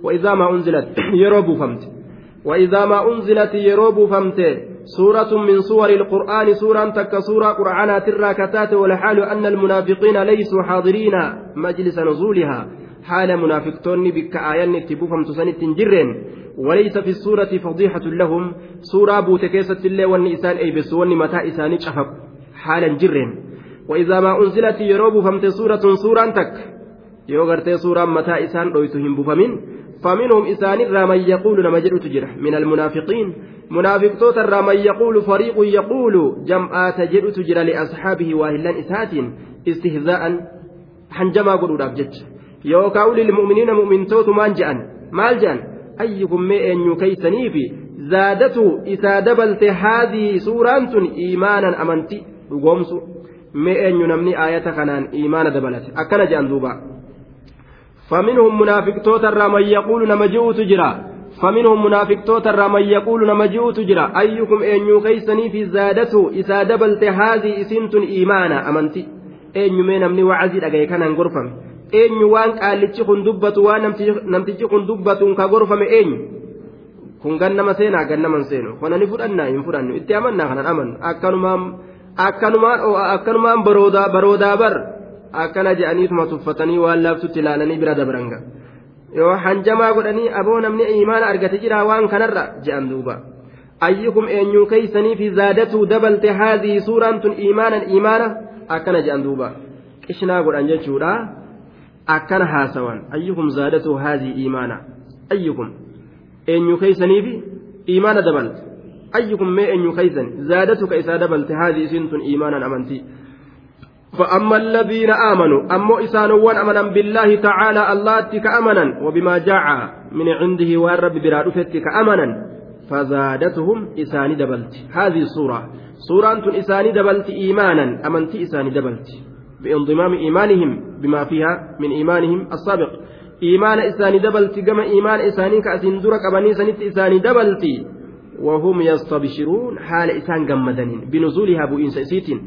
وإذا ما أنزلت يروب فمت وإذا ما أنزلت يروب فمت سورة من سور القرآن سورة تك سورة قرآن ترى كتات والحال أن المنافقين ليسوا حاضرين. مجلس نزولها. حال منافقتون بك آيان تبوفهم تسنت جرين وليس في السورة فضيحة لهم. سورة بوتكيسة الله والنسان أي بس متى إسان شفق حالا جرين. وإذا ما أنزلت يروب فمت سورة سورة تك. يوغرت سورة متى إسان رويتهم بفمين فمنهم إسان من يقول لما جرت جرح من المنافقين munaafiqtoota irraa man yaquulu fariiqun yaquulu jam'aata jedhutu jira liasxaabihi waahillan isaatiin istihzaa'an hanjamaa godhuudhaaf jecha yookaan lilmu'miniina mu'mintootu maan je'an maal je'an ayyukum mee eenyu keeysaniifi zaadatu isaa dabalte haadii suuraan tun iimaanan amantii dhugoomsu mee eenyu namni aayata kanaan iimaana dabalate munaafiqtoota irraa man yaquulu nama ji'uutu jira فمنهم منافقتوت الرا يقول نمجوت جرا أيكم أن كيسني في زادته إذا دبلت هذه إسنت إيمانا أمنتي أن يمين أمني وعزيز أجي كان غرفم أن يوان قال لتي كن دبت ونمتي كن دبت كغرفم أن kun gannama seenaa gannaman seenu kana ni fudhannaa hin fudhannu itti amannaa kanan amannu akkanumaan akkanumaan akkanumaan baroodaa bar akkana je'aniituma tuffatanii waan laabtutti ilaalanii bira dabranga yoo hanjamaa godhanii aboo namni imaana argate jira waan kanarra je'an duuba ayyukum eenyuu keeysanii fi zaadatuu dabalte haadhii suuraan tun imaanan imaana akkana je'an duuba qishnaa godhan jechuudha akkana haasawan ayyukum zaadatuu haadhii imaana ayyukum eenyuu keeysaniifi imaana dabalte ayyukum mee eenyuu keeysan zaadatu ka isaa dabalte haadhii isiin tun imaanan amantii فأما الذين آمنوا أمو إسانوان أمنا بالله تعالى الله كأمنا وبما جاء من عنده والرب برادفتك كأمنا فزادتهم إساني دبلت. هذه الصورة سورة إساني دبلت إيمانا أمنت إساني دبلت. بانضمام إيمانهم بما فيها من إيمانهم السابق. إيمان إساني دبلت كما إيمان إساني كأسين درك أبني سنت إساني دبلت. وهم يستبشرون حال إسان جمدنين بنزولها بإنس إسيتين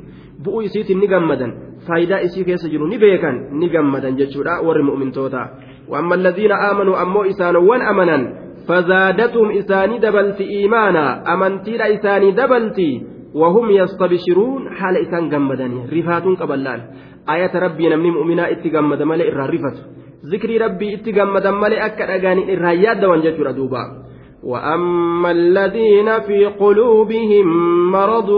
gammadan faayidaa isii keessa jiru ni beekan ni gammadan jechuudha warri mu'mintoota وأما الذين آمنوا أمو إسانوان أمنا فزادتهم إساني دبلت إيمانا. أمنتي إساني دبلتي وهم يستبشرون حال إسان جمدني رفات قبلان. آية ربي نمني مؤمنا إتجمد ملئ الرفت. ذكري ربي إتجمد ملئ أكد أغاني الرهيات دوان جتر دوبا. وأما الذين في قلوبهم مرض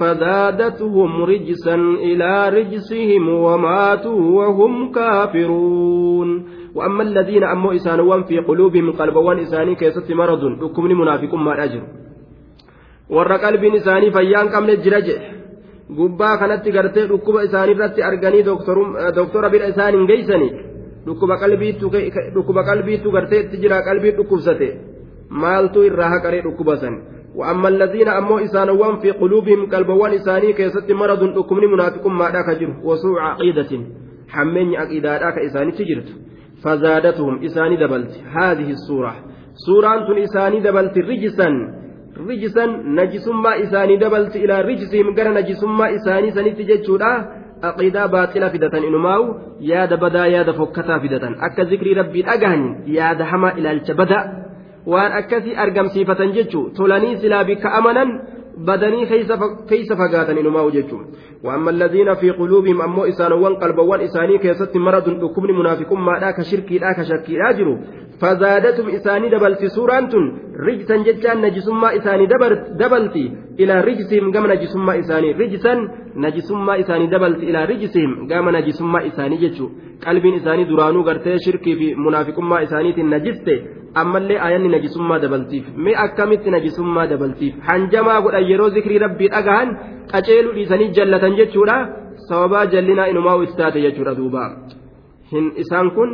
فزادتهم رجسا إلى رجسهم وماتوا وهم كافرون وأما الذين أموا إسانوان في قلوبهم قلبوان إساني كيست مرض لكم منافق ما أجر warra qalbiin isaanii fayyaan qabne jira jedhe gubbaa kanatti gartee dhukkuba isaanii irratti arganii dooktora bira isaan hin geeysani dhukkuba qalbiittu gartee itti jira qalbii dhukkubsate maaltu irraa haqaree dhukkubasan. وأما الذين أموا إسانوان في قلوبهم قلبوان إساني كيست مرض أكمن منافق ما داك جر وسوء عقيدة حمين عقيدة داك إساني تجرت فزادتهم إساني دبلت هذه السورة سورة إساني دبلت رجسا رجسا نجسما إساني دبلت إلى رجسهم قال نجسما إساني سنت جتشودا عقيدة باطلة فدة إنماو يا دبدا يا دفكتا فدة أكا ذكر ربي أجهن يا دحما إلى الجبدا waan akkasii argamsiifatan jechuun tolanii silaa bikka amanan badanii keeysa fagaatan inumaa jechuun في قلوبهم أمو إسانوان قلبوان إساني كيست مرض أكمن منافقون ما لا كشركي لا كشكي لا جرو فزادتهم إساني دبلت سورة رجسا جتان نجسما إساني دبلتي إلى رجسهم قام نجسما إساني رجسا نجسما إساني دبلت إلى رجسهم قام نجسما إساني جتشو قلب إساني درانو قرتي شركي في منافقون ما إساني نجسته ammallee ayanni najisummaa dabaltiif mee akkamitti najisummaa dabaltiif? Hanjamaa godhan yeroo zikrii rabbii dhagahan qaceeluu dhiisanii jallatan jechuudha. Sababaa jallinaa inumaa itti taate jechuudha duuba. Hin isaan kun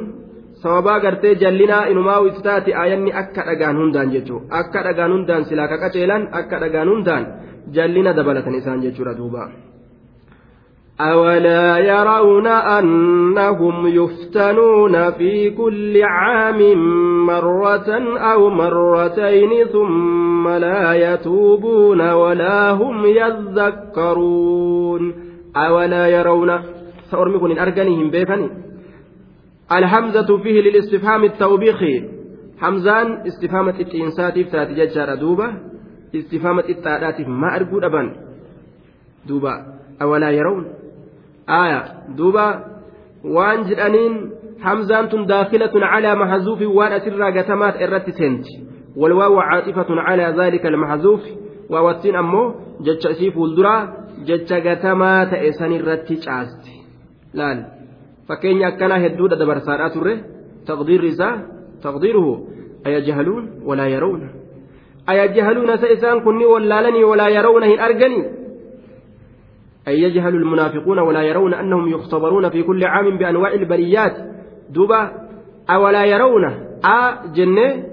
sababaa gartee jallinaa inumaa itti taate ayanni akka dhagaan hundaan jechuudha akka dhagaan hundaan silaa ka qaceelan akka dhagaan hundaan jallina dabalatan isaan jechuudha duuba. أولا يرون أنهم يفتنون في كل عام مرة أو مرتين ثم لا يتوبون ولا هم يذكرون أولا يرون سأرمكن إن أرجنهم بيفني. الحمزة فيه للاستفهام التوبيخي حمزان استفهامة الإنسات فتات ججار دوبة. استفهامة التعدات ما أرجو أبان دوبة. أولا يرون. آية دوبا waan jedhaniin hamzaan tun daakilatun calaa maxazuufi waan asirraa gatamaat irratti seenti walwaawu caaxifatun calaa daalika almaxazuufi waawattiin ammoo jecha isii fuulduraa jecha gatamaa ta'e san irratti caasti laal fakkeenya akkanaa hedduudha dabarsaadhaa turre taqdiirri isaa taqdiiruhu ayajhaluun walaa yarawna ayajhaluuna sa isaan kunni wallaalanii walaa yarawna hin arganii أن يجهل المنافقون ولا يرون أنهم يختبرون في كل عام بأنواع البليات دوبا أولا يرون أ جنة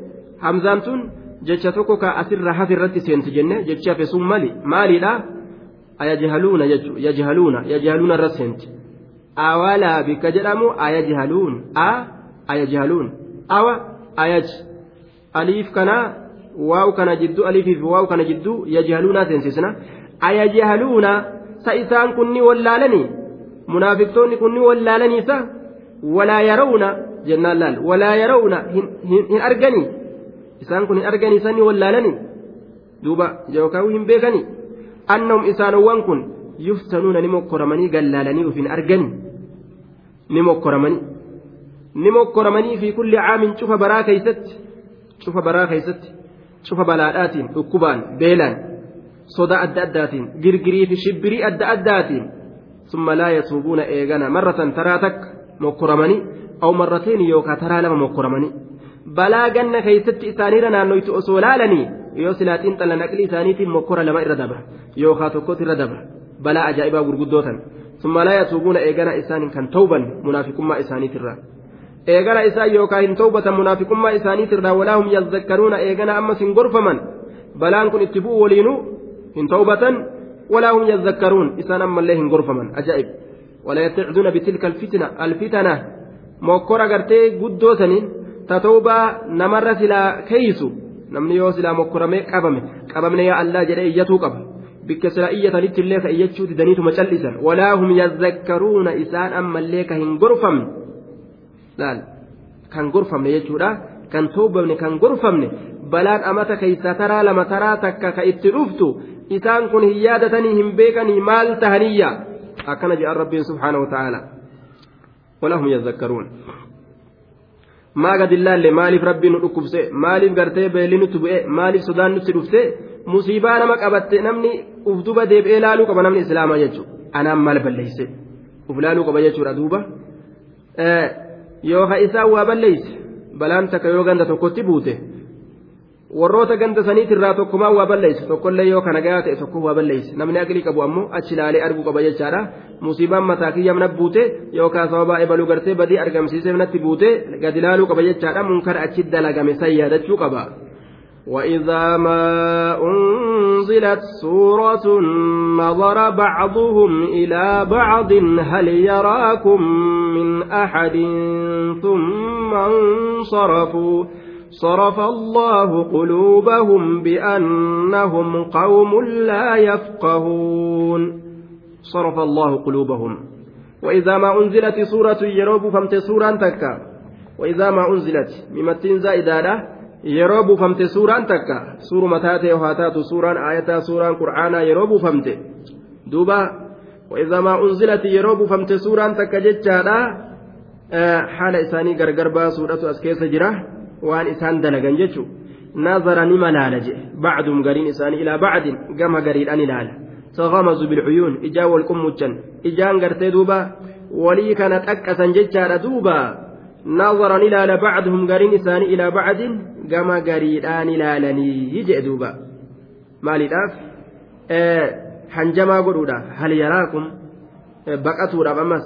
همزانتون jecha tokko ka asirra hafi irratti seenti jenne jecha hafe sun mali maaliidha ayajhaluuna jechu yajhaluuna yajhaluuna irra seenti awalaa bikka jedhamu ayajhaluun a ayajhaluun awa ayaj aliif kana waaw kana jidduu aliifiif waaw kana jidduu sa isaan kunni wallaalanii munaafiqtoonni kunni wallaalaniisa walaa yarawna jennaan laal walaa yarawna hin arganii isaan kun hin arganii isaan wallaalanii duuba yookaan hin beekanii annahum isaanowwan kun yuftanuuna ni mokkoramanii gallaalanii uf hin arganii ni mokkoramanii ni mokkoramanii fi kulli caamin cufa baraa keeysatti cufa baraa keeysatti cufa balaadhaatiin dhukkubaan beelaan sodaa adda addaatiin girgirii fi shibbirii adda addaatiin summa laa yatuubuuna eegana marratan taraa takka mokkoramanii aw marrateen yookaan taraa lama mokkoramanii balaa ganna keessatti isaaniirra naannoytu osoo laalanii yoo silaaxiin xalla naqli isaaniitiin mokkora lama irra dabra yookaan tokkotti irra dabra balaa ajaa'ibaa gurguddootan summa laa yatuubuuna eegana isaan kan tawban munaafiqummaa isaaniitirraa eegana isaan yookaan hin tawbatan munaafiqummaa isaaniitirraa walaa hum yazzakkaruuna eegana ammas hin gorfaman balaan kun itti bu'u waliinuu hin tawbatan walaa hum yazzakkaruun isaan ammallee hin gorfaman ajaa'ib ولا يتعدون بتلك الفتنة الفتنة موكورا غرتي غدو سنين تتوبا نمر سلا كيسو namni yoo silaa mokkoramee qabame qabamne yaa allaa jedhee iyyatuu qaba bikka silaa iyyatanitti illee ka iyyachuu didaniituma cal'isan walaa hum yazzakkaruuna isaan ammallee ka hin gorfamne laal kan gorfamne jechuudha kan toobamne kan gorfamne balaan amata keeysaa taraa lama taraa takka ka itti dhuftu isaan kun hin yaadatanii hin beekanii maal tahaniyya akkana jedhan rabbiin subhaanahu ta'aala walaa hum yazzakkaruun maa gad illaalle maaliif rabbiin nu dhukkubse maaliif gartee beelli nutti bu'e maaliif sodaan nutti dhufte musiibaa nama qabatte namni uf duba deebi'ee laaluu qaba namni islaamaa jechuudha anaan maal balleeyse uf laaluu qaba jechuudha duuba yoo ha isaan waa balleeyse balaan takka yoo ganda tokkotti buute warroota ganda saniitirraa tokkumaa waa balleeyse tokkollee yoo kana gahaa ta'e tokko waa balleeyse namni aqlii qabu ammoo achi ilaalee arguu qaba jechaadha musiibaan mataa kiyya na buute yookaan sababaa ebaluu gartee badii argamsiisee natti buute gadi ilaaluu qaba jechaadha munkara achi dalagame san yaadachuu qaba. وإذا ما أنزلت سورة نظر بعضهم إلى بعض هل يراكم من أحد ثم انصرفوا صرف الله قلوبهم بأنهم قوم لا يفقهون صرف الله قلوبهم وإذا ما أنزلت سورة يروب فمت سورة تكا وإذا ما أنزلت ممتين زائدة buufamte suuraan takka suuruma taatee haa taatu suuraan aayataa suuraan qur'aanaa yeroo buufamte duuba wa'izamaa unzilati yeroo buufamte suuraan takka jechaadha haala isaanii gargar baasuudhatu as keessa jira waan isaan dalagan jechuun nazara ni malaala jedhe bacdum gariin isaanii ilaa bacdin gama gariidhaan ilaala tagamazu bilcuyuun ijaan wal qummuchan ijaan gartee duuba walii kana xaqqasan jechaadha duuba nazaran ilaala bacduhum gariin isaanii ilaa bacdin gama gariidhaan ilaalanii jedhe duuba maaliidhaaf hanjamaa godhuudha hal yaraakum baqatuudhaaf ammas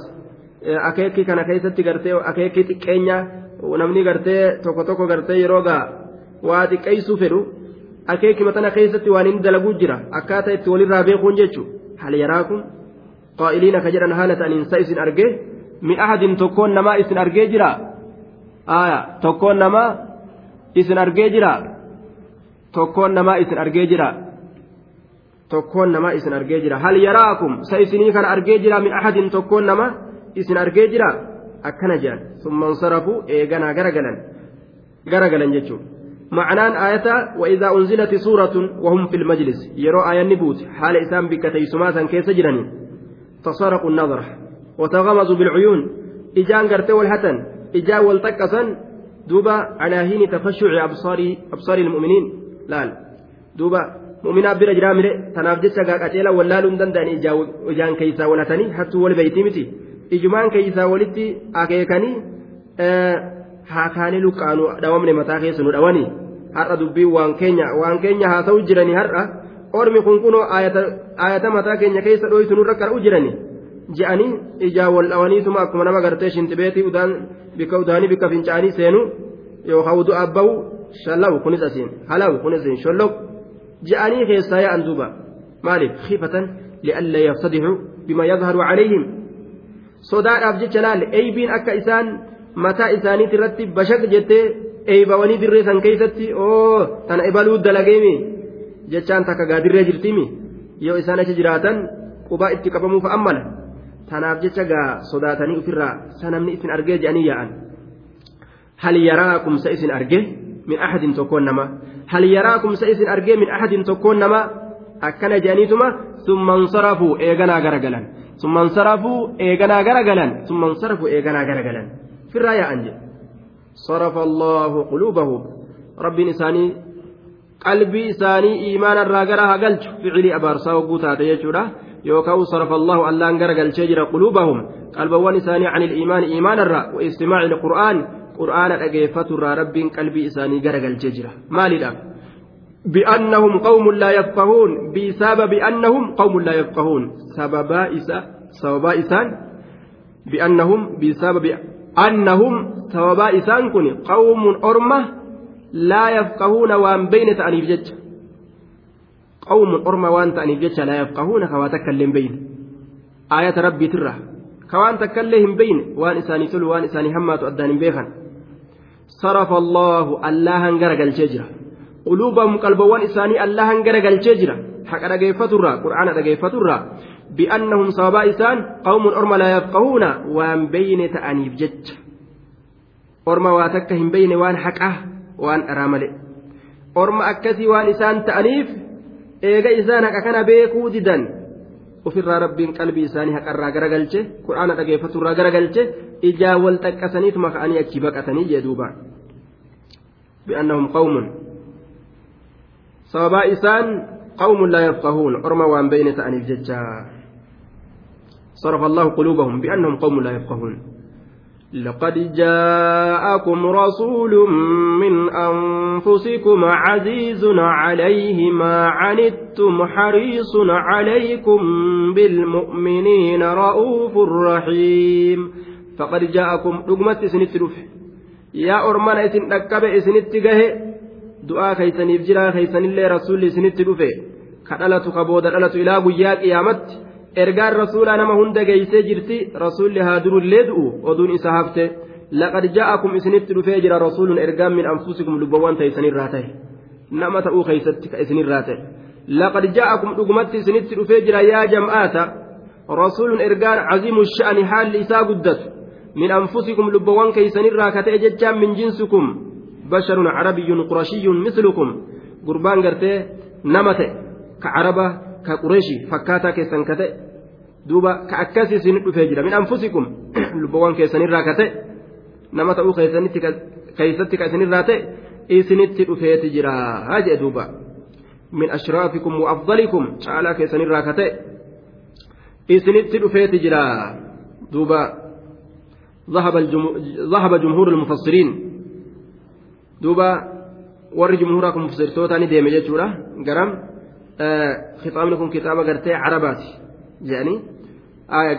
akeekii kana keessatti gartee akeekii xiqqeenya namni gartee tokko tokko gartee yeroo gaa waa xiqqeessuu fedhu akeekii matana keessatti waan inni dalaguu jira akkaataa itti walirraa beekuun jechuun hal yaraakum qaa'iliin akka jedhan haala ta'aniin sa isin argee min ahadin tokkoon namaa isin argee jira tokkoon namaa isin argee jira tokkoon namaa isin argee jira tokkoon namaa isin argee jira hal yaraakum sa isinii kana argee jira min ahadin tokkoon namaa isin argee jira akkana jedhan. Summan sarafuu eeganaa garagalan garagalan jechuudha معنان آية وإذا أنزلت سورة وهم في المجلس يرى آية نبوت حال إسام بك تيسماتا كيس جراني تصارقوا النظر وتغمزوا بالعيون إجان قرتي والحتن إجا والتكسا دوبا على هين تفشع أبصار أبصار المؤمنين لا دوبا مؤمنا jiraa mire tanaaf jecha gaaqaceela wallaaluun danda'an ijaan keeysaa walatanii hattuu wal beeyti miti. Ijumaan keeysaa walitti akeekanii haakaanii luqqaanu dhawamne mataa keessa nu dhawanii har'a dubbii waan keenya waan keenya haa ta'u jiranii har'a ormi kun kunoo ayata mataa keenya keessa dhooytu nurra qara'u jiranii je'anii ijaa wal dhawaniituma akkuma nama gartee shintibeetii udaan bikka udaanii bikka fincaanii seenu yookaan udu abbawu shallawu kunis asiin halawu kunis asiin sholloq je'anii keessaa yaa'an duuba maaliif khifatan li'alla yafsadixu bima yadharu calayhim sodaadhaaf jecha laal eybiin akka isaan mataa isaaniiti irratti bashaq jettee eeybawanii dirree san keeysatti oo tana ibaluu dalageemi jechaan takka gaa dirree jirtimi yoo isaan achi jiraatan qubaa itti qabamuuf ammala tanaaf jecha gaa sodaatanii ofirraa sanamni isin argee jedhanii yaa'an hal yaraakum sa isin arge min ahadin tokkoon nama hal yaraakum sa isin arge min ahadin tokkoon nama akkana jedhaniituma summa nsarafuu eeganaa garagalan summa nsarafuu eeganaa garagalan summa nsarafuu eeganaa garagalan firraa yaa'an jedhe صرف الله قلوبهم. رب إساني قلبي إساني إيمانا راقرا هقلت فعلي أبارسا وقوتا تيجورا يوكاو صرف الله ألا انقرقل شجر قلوبهم. قلبوان إساني عن الإيمان إيمانا را وإستماع القرآن قرآن أجيفة را رب قلبي إساني قرقل شجرة. ما لله بأنهم قوم لا يفقهون بسبب أنهم قوم لا يفقهون. سببا إسا سببا إسان بأنهم بسبب أنهم سببا إسان كن قوم أرمة لا يفقهون وان بين تأنيف جج قوم أرمة وان تأنيف جج لا يفقهون كوا تكلم بين. آية ربي ترى. كوان تكلم بين. وان إساني تلو وان إساني همات أدان بيخن صرف الله الله أنقرق الججرة. قلوبهم قلبوان إساني الله انقرق الججرة حق رقيفة الرا قرآن رقيفة الرا بأنهم سببا إسان قوم أرمى لا يفقهون. وان بين تأنيف جج. أرمى واتكهم بين وان حقه وان أرامل. أرمى أكسي وان إسان تأنيف إيغا إسان أكنا بيكو ددن ofirraa rabbiin qalbii isaanii haqarraa garagalche qur'aana dhageeffaturraa garagalche ijaa wal xaqqasaniituma ka'anii achi baqatanii jee duuba bi'annahum qawmun sababaa isaan qawmun laa yafqahuun. Orma waan beyne ta'aniif jecha. صرف الله قلوبهم بأنهم قوم لا يفقهون لقد جاءكم رسول من أنفسكم عزيز عليه ما عنتم حريص عليكم بالمؤمنين رؤوف رحيم فقد جاءكم رقمت سنت يا أرمان إسن أكب إسنت دعاء كيسن يفجرا كيسن الله رسول سنت رفه كدلت كبود دلت إلى قياك قيامت ergaan rasuulaa nama hunda geeysee jirti rasuulli haa durullee du'u oduun isa hafte laqad ja'akum isinitti dhufee jira rasuulun ergaan min anfusikum lubbawwan ta'isaniirraa ta'e nama ta'uu keeysatti ka isinirraa ta'e laqad ja'akum dhugumatti isinitti dhufee jira yaa jam'aata rasuulun ergaan caziimu sha'ani haalli isaa guddatu min anfusikum lubbawwan keeysanirraa ka ta'e jechaan min jinsikum qureeshii fakkaataa keessan ka ta'e duuba ka akkasii isin dhufee jira min anfusikum lubbawwan keessanirraa ka ta'e nama ta'uu keessatti ka isinirraa ta'e isinitti dhufeeti jira haa jedhe duuba min ashraafikum wa afdalikum caalaa keessanirraa ka ta'e isinitti dhufeeti jira duuba ذهب ذهب جمهور المفسرين دوبا warri jumhuuraa kun mufsirtoota ni deeme jechuudha garam kitaabni kun kitaaba gartee carabaati jedhanii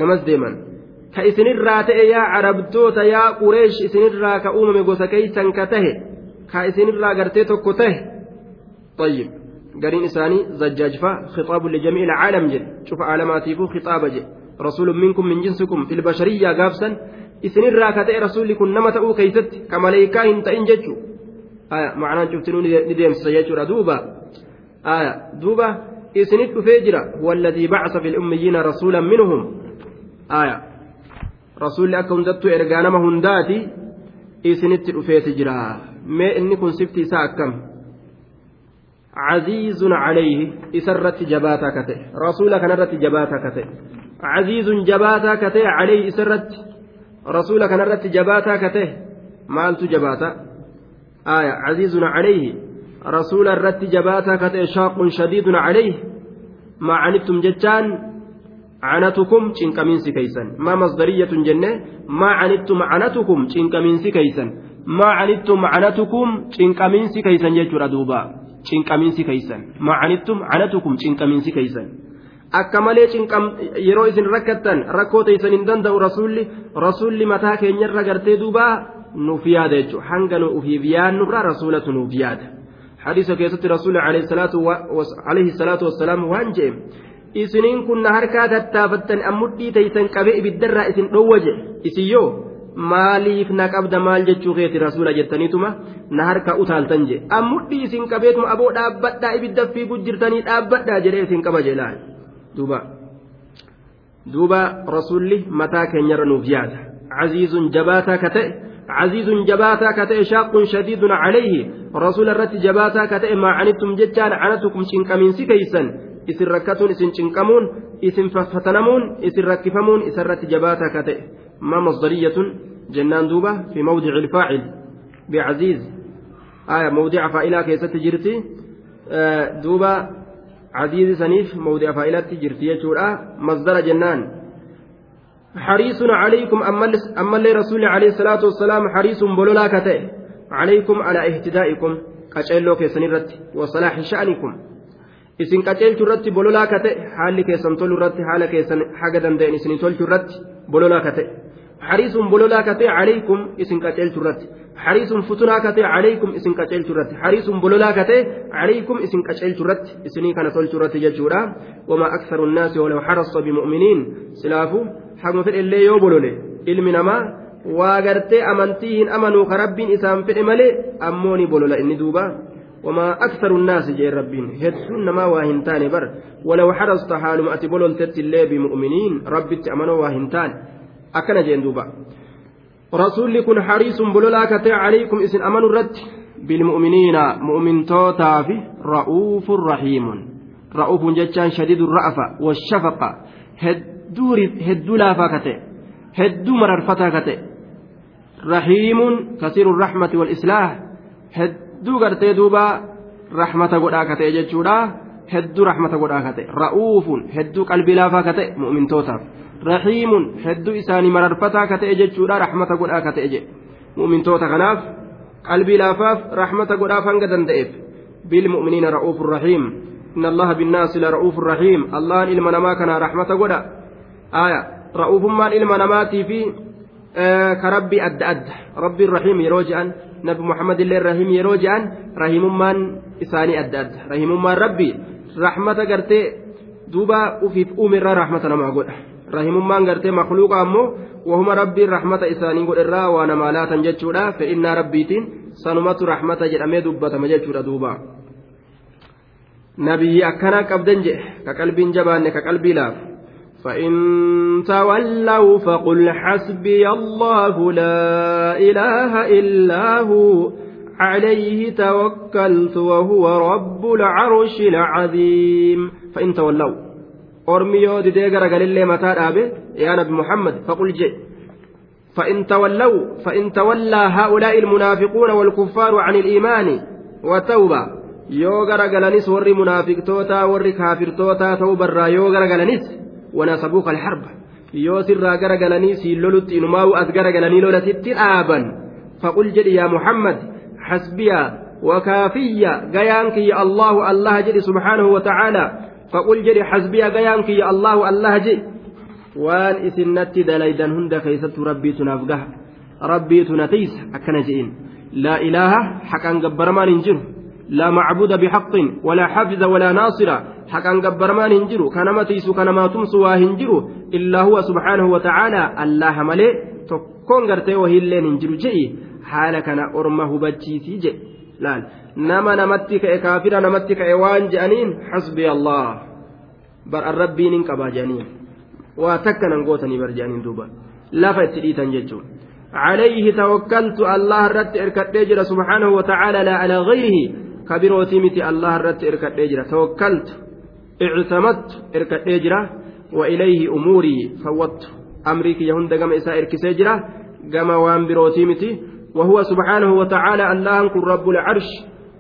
gamas deeman ka isinirraa ta'e yaa carabtoota yaa qureesh isinirraa ka uumame gosa keeysan ka tahe ka isinirraa gartee tokko tahe طيب قرين إساني زجاجفا خطاب لجميع العالم جل شوف عالماتيفو خطابة جل رسول منكم من جنسكم في البشرية قافسا isinirraa ka ta'e rasuulli kun nama ta'uu keeysatti ka maleeykaa hin ta'in jechu macnaan cuftinuu ni deemsisa jechuudha duuba duuba isinit dhufee jira walladii bacasa fi lummiyiina rasuulan minhum rasuulli akka hundattuu ergaa nama hundaati isinitti dhufeeti jira mee inni kun sifti isaa akkam عزيز عليه إسرت جباتا كته رسول كان رت جباتا كته عزيز جباتا كته عليه إسرت rasuula kanarratti jabaataa ka ta'e maaltu caziizun calayhi rasuula irratti jabaataa ka ta'e shaaqun shadiidun calayhi maa canittum jechaan عنتكم cinqamiinsi keeysan maa masdariyatun jenne maa canittum canatukum cinqamiinsi keeysan maa canittum canatukum cinqamiinsi keeysan jechuudha duuba cinqamiinsi keeysan maa canittum canatukum cinqamiinsi keeysan akka malee yeroo isin rakkattan rakkoo teessan hin danda'u rasuulli rasuulli mataa keenyarra gartee duuba nuuf yaada jechuudha hanga nu ufiif yaannurra rasuulatu nuuf yaada hadiisa keessatti rasuulli alayhi salaatu wassalaam waan jee isiniin kun na harkaa tattaafattan ammudhii teessan qabee ibiddarraa isin dhowwa je isin yoo maaliif na qabda maal jechuu keeti rasuula jettaniituma na harka utaaltan ammudhii isin qabeetuma aboo dhaabbadhaa ibidda fiiguu jirtanii dhaabbadhaa jedhee isin qaba jeelaan. duuba duuba rasuulli mataa keenyarra nuuf yaada caziizun jabaataa ka ta'e ka ta'e shaaqun shadiidun calayhi rasuula irratti jabaataa ka ta'e maa canittum jechaan canatukum cinqamiinsi keeysan isin rakkatuun isin cinqamuun isin fatanamuun isin rakkifamuun isarratti jabaataa ka ta'e ما مصدرية جنان دوبة في موضع الفاعل بعزيز آية موضع فائلة كيست جرتي آه دوبة عزيز سنيف موضع فائلة جرتي مصدر جنان حريص عليكم أما اللي رسول عليه الصلاة والسلام حريص بلولا كتئ عليكم على اهتدائكم قتلوا كيسن الرت وصلاح شأنكم ka ta'e haalli keessan tolu irratti haala keessan haga danda'en isin tolchu irratti bololaa ka ta'e futunaa ka ta'e calaykum isin qaceelchu irratti hariisuun bololaa ka ta'e calaykum isin qaceelchu irratti isinii kana tolchu irratti jechuudha wamaa aksaru nnaasi walaw harasa bimu'miniin silaafu haguma fedhe illee yoo bolole ilmi namaa waa gartee amantii hin amanuu ka rabbiin isaan fedhe malee ammoo ni bolola inni duuba وما أكثر الناس جاء ربين هدسون ما واهنتان بر ولو حرصت حال ما أتبولون تتلي بمؤمنين ربي تأمنوا واهنتان أكن جين دوبا رسول كن حريص بلولاك عليكم إسن أمنوا الرد بالمؤمنين مؤمن توتا في رؤوف رحيم رؤوف جتان شديد الرأفة والشفقة هدور هدو لافاكته هدو مررفتاكته رحيم كثير الرحمة والإصلاح هد hedduu gartee duuba rahmata godhaa ka ta'e jechuudha. Hedduu rahmata godhaa ka ta'e ra'uufun hedduu qalbii laafaa ka ta'e mu'mintootaaf rahiimun hedduu isaanii mararfataa ka ta'e jechuudha rahmata godhaa ka ta'e jedhe mu'mintoota kanaaf qalbii laafaaf rahmata godhaaf hanga danda'eef bilmu'miniina ra'uufun rahiim inna allaha binnaasi la ra'uufun rahiim allahan ilma namaa kanaa rahmata godha aya ra'uufummaan ilma namaatii fi ka rabbii adda adda rabbiin rahiim yeroo je'an nabi muhammad illee rahim yeroo je'an rahimummaan isaanii adda adda rahimummaan rabbi rahmata gartee duuba ufiif uumirraa rahmata namaa godha rahimummaan gartee makluuqa ammoo wahuma rabbiin rahmata isaanii godherraa waa namaa laatan jechuudha fedhinnaa rabbiitiin sanumatu rahmata jedhamee dubbatama jechuudha duuba nabiyyi akkana qabdan jedhe ka qalbiin jabaanne ka qalbii laafu فإن تولوا فقل حسبي الله لا إله إلا هو عليه توكلت وهو رب العرش العظيم. فإن تولوا أرميو دي ديقر قال لي متى يا نبي محمد فقل جئ. فإن تولوا فإن تولى هؤلاء المنافقون والكفار عن الإيمان وتوبة. يوغر قالنس وري منافق توتا وري كافر توتا توبا را يوغر قالنس وناسبوك الحرب. يوسر قرقلني سيلولت إنما أتقرقلني لولا ست آبا فقل جئ يا محمد. حسبيا وكافيا. قيانك يا الله الله جدي سبحانه وتعالى. فقل جدي حسبيا قيانك يا الله الله جدي وان إسنتي دليدا هند كيست ربي تنافقه. ربي تنتيس أكن جئين. لا إله حقا قبر ما ننجر لا معبود بحق ولا حافظ ولا ناصر حقا قبر ما ننجر كان تيس كان ما تمسوا هنجر إلا هو سبحانه وتعالى. الله ملئ. تكون قرتي وهي اللي ننجر جئي. Haala kana orma hubachiisii jedhe laal nama namatti ka'e kaafira namatti ka'e waan je'aniin hasbi allah bar an rabbiin hin qabaa je'aniin waa takka nan gootanii bar je'aniin duuba lafa itti dhiitan jechuun عليه توكلت الله رت اركد جرا سبحانه وتعالى لا على غيره كبيروتي متي الله رت اركد جرا توكلت اعتمدت اركد جرا وإليه أموري فوت أمريك يهند قم إسا اركسي جرا قم وان بروتي متي وهو سبحانه وتعالى الله كن رب العرش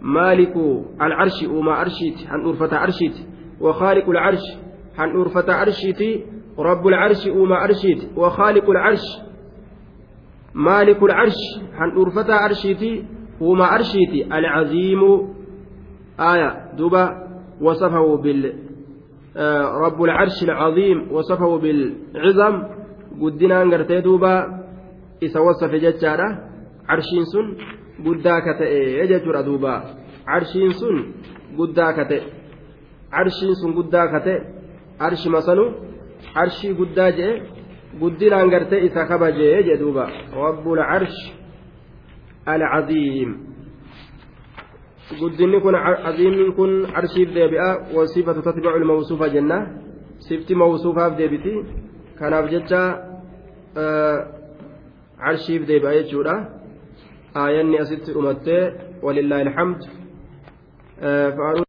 مالك العرش وما أرشيت عن أرفة أرشيت وخالق العرش عن أرفة أرشيت رب العرش وما أرشيت وخالق العرش مالك العرش عن أرفة أرشيت وما أرشيت العظيم آية دبا وصفه بال آه، رب العرش العظيم وصفه بالعظم قدنا أنقرتي دوبا إذا وصف جتشارة. Carshiin sun guddaa ka ta'e jechuudha duuba. Carshiin sun guddaa ka ta'e. Carshiin sun guddaa ka ta'e. Arshi masanu arshii guddaa jee guddinaan gartee isa kabajee jee duuba. Rabbul arsh alcaziim guddinni kun aziimni kun arshiif deebi'a wasifatu tatbicu lmawsuufa jenna. Sifti mawsuufaaf deebiti. Kanaaf jecha arshiif deebi'a jechuudha aayanni asitti dhumattee walillaahi alhamd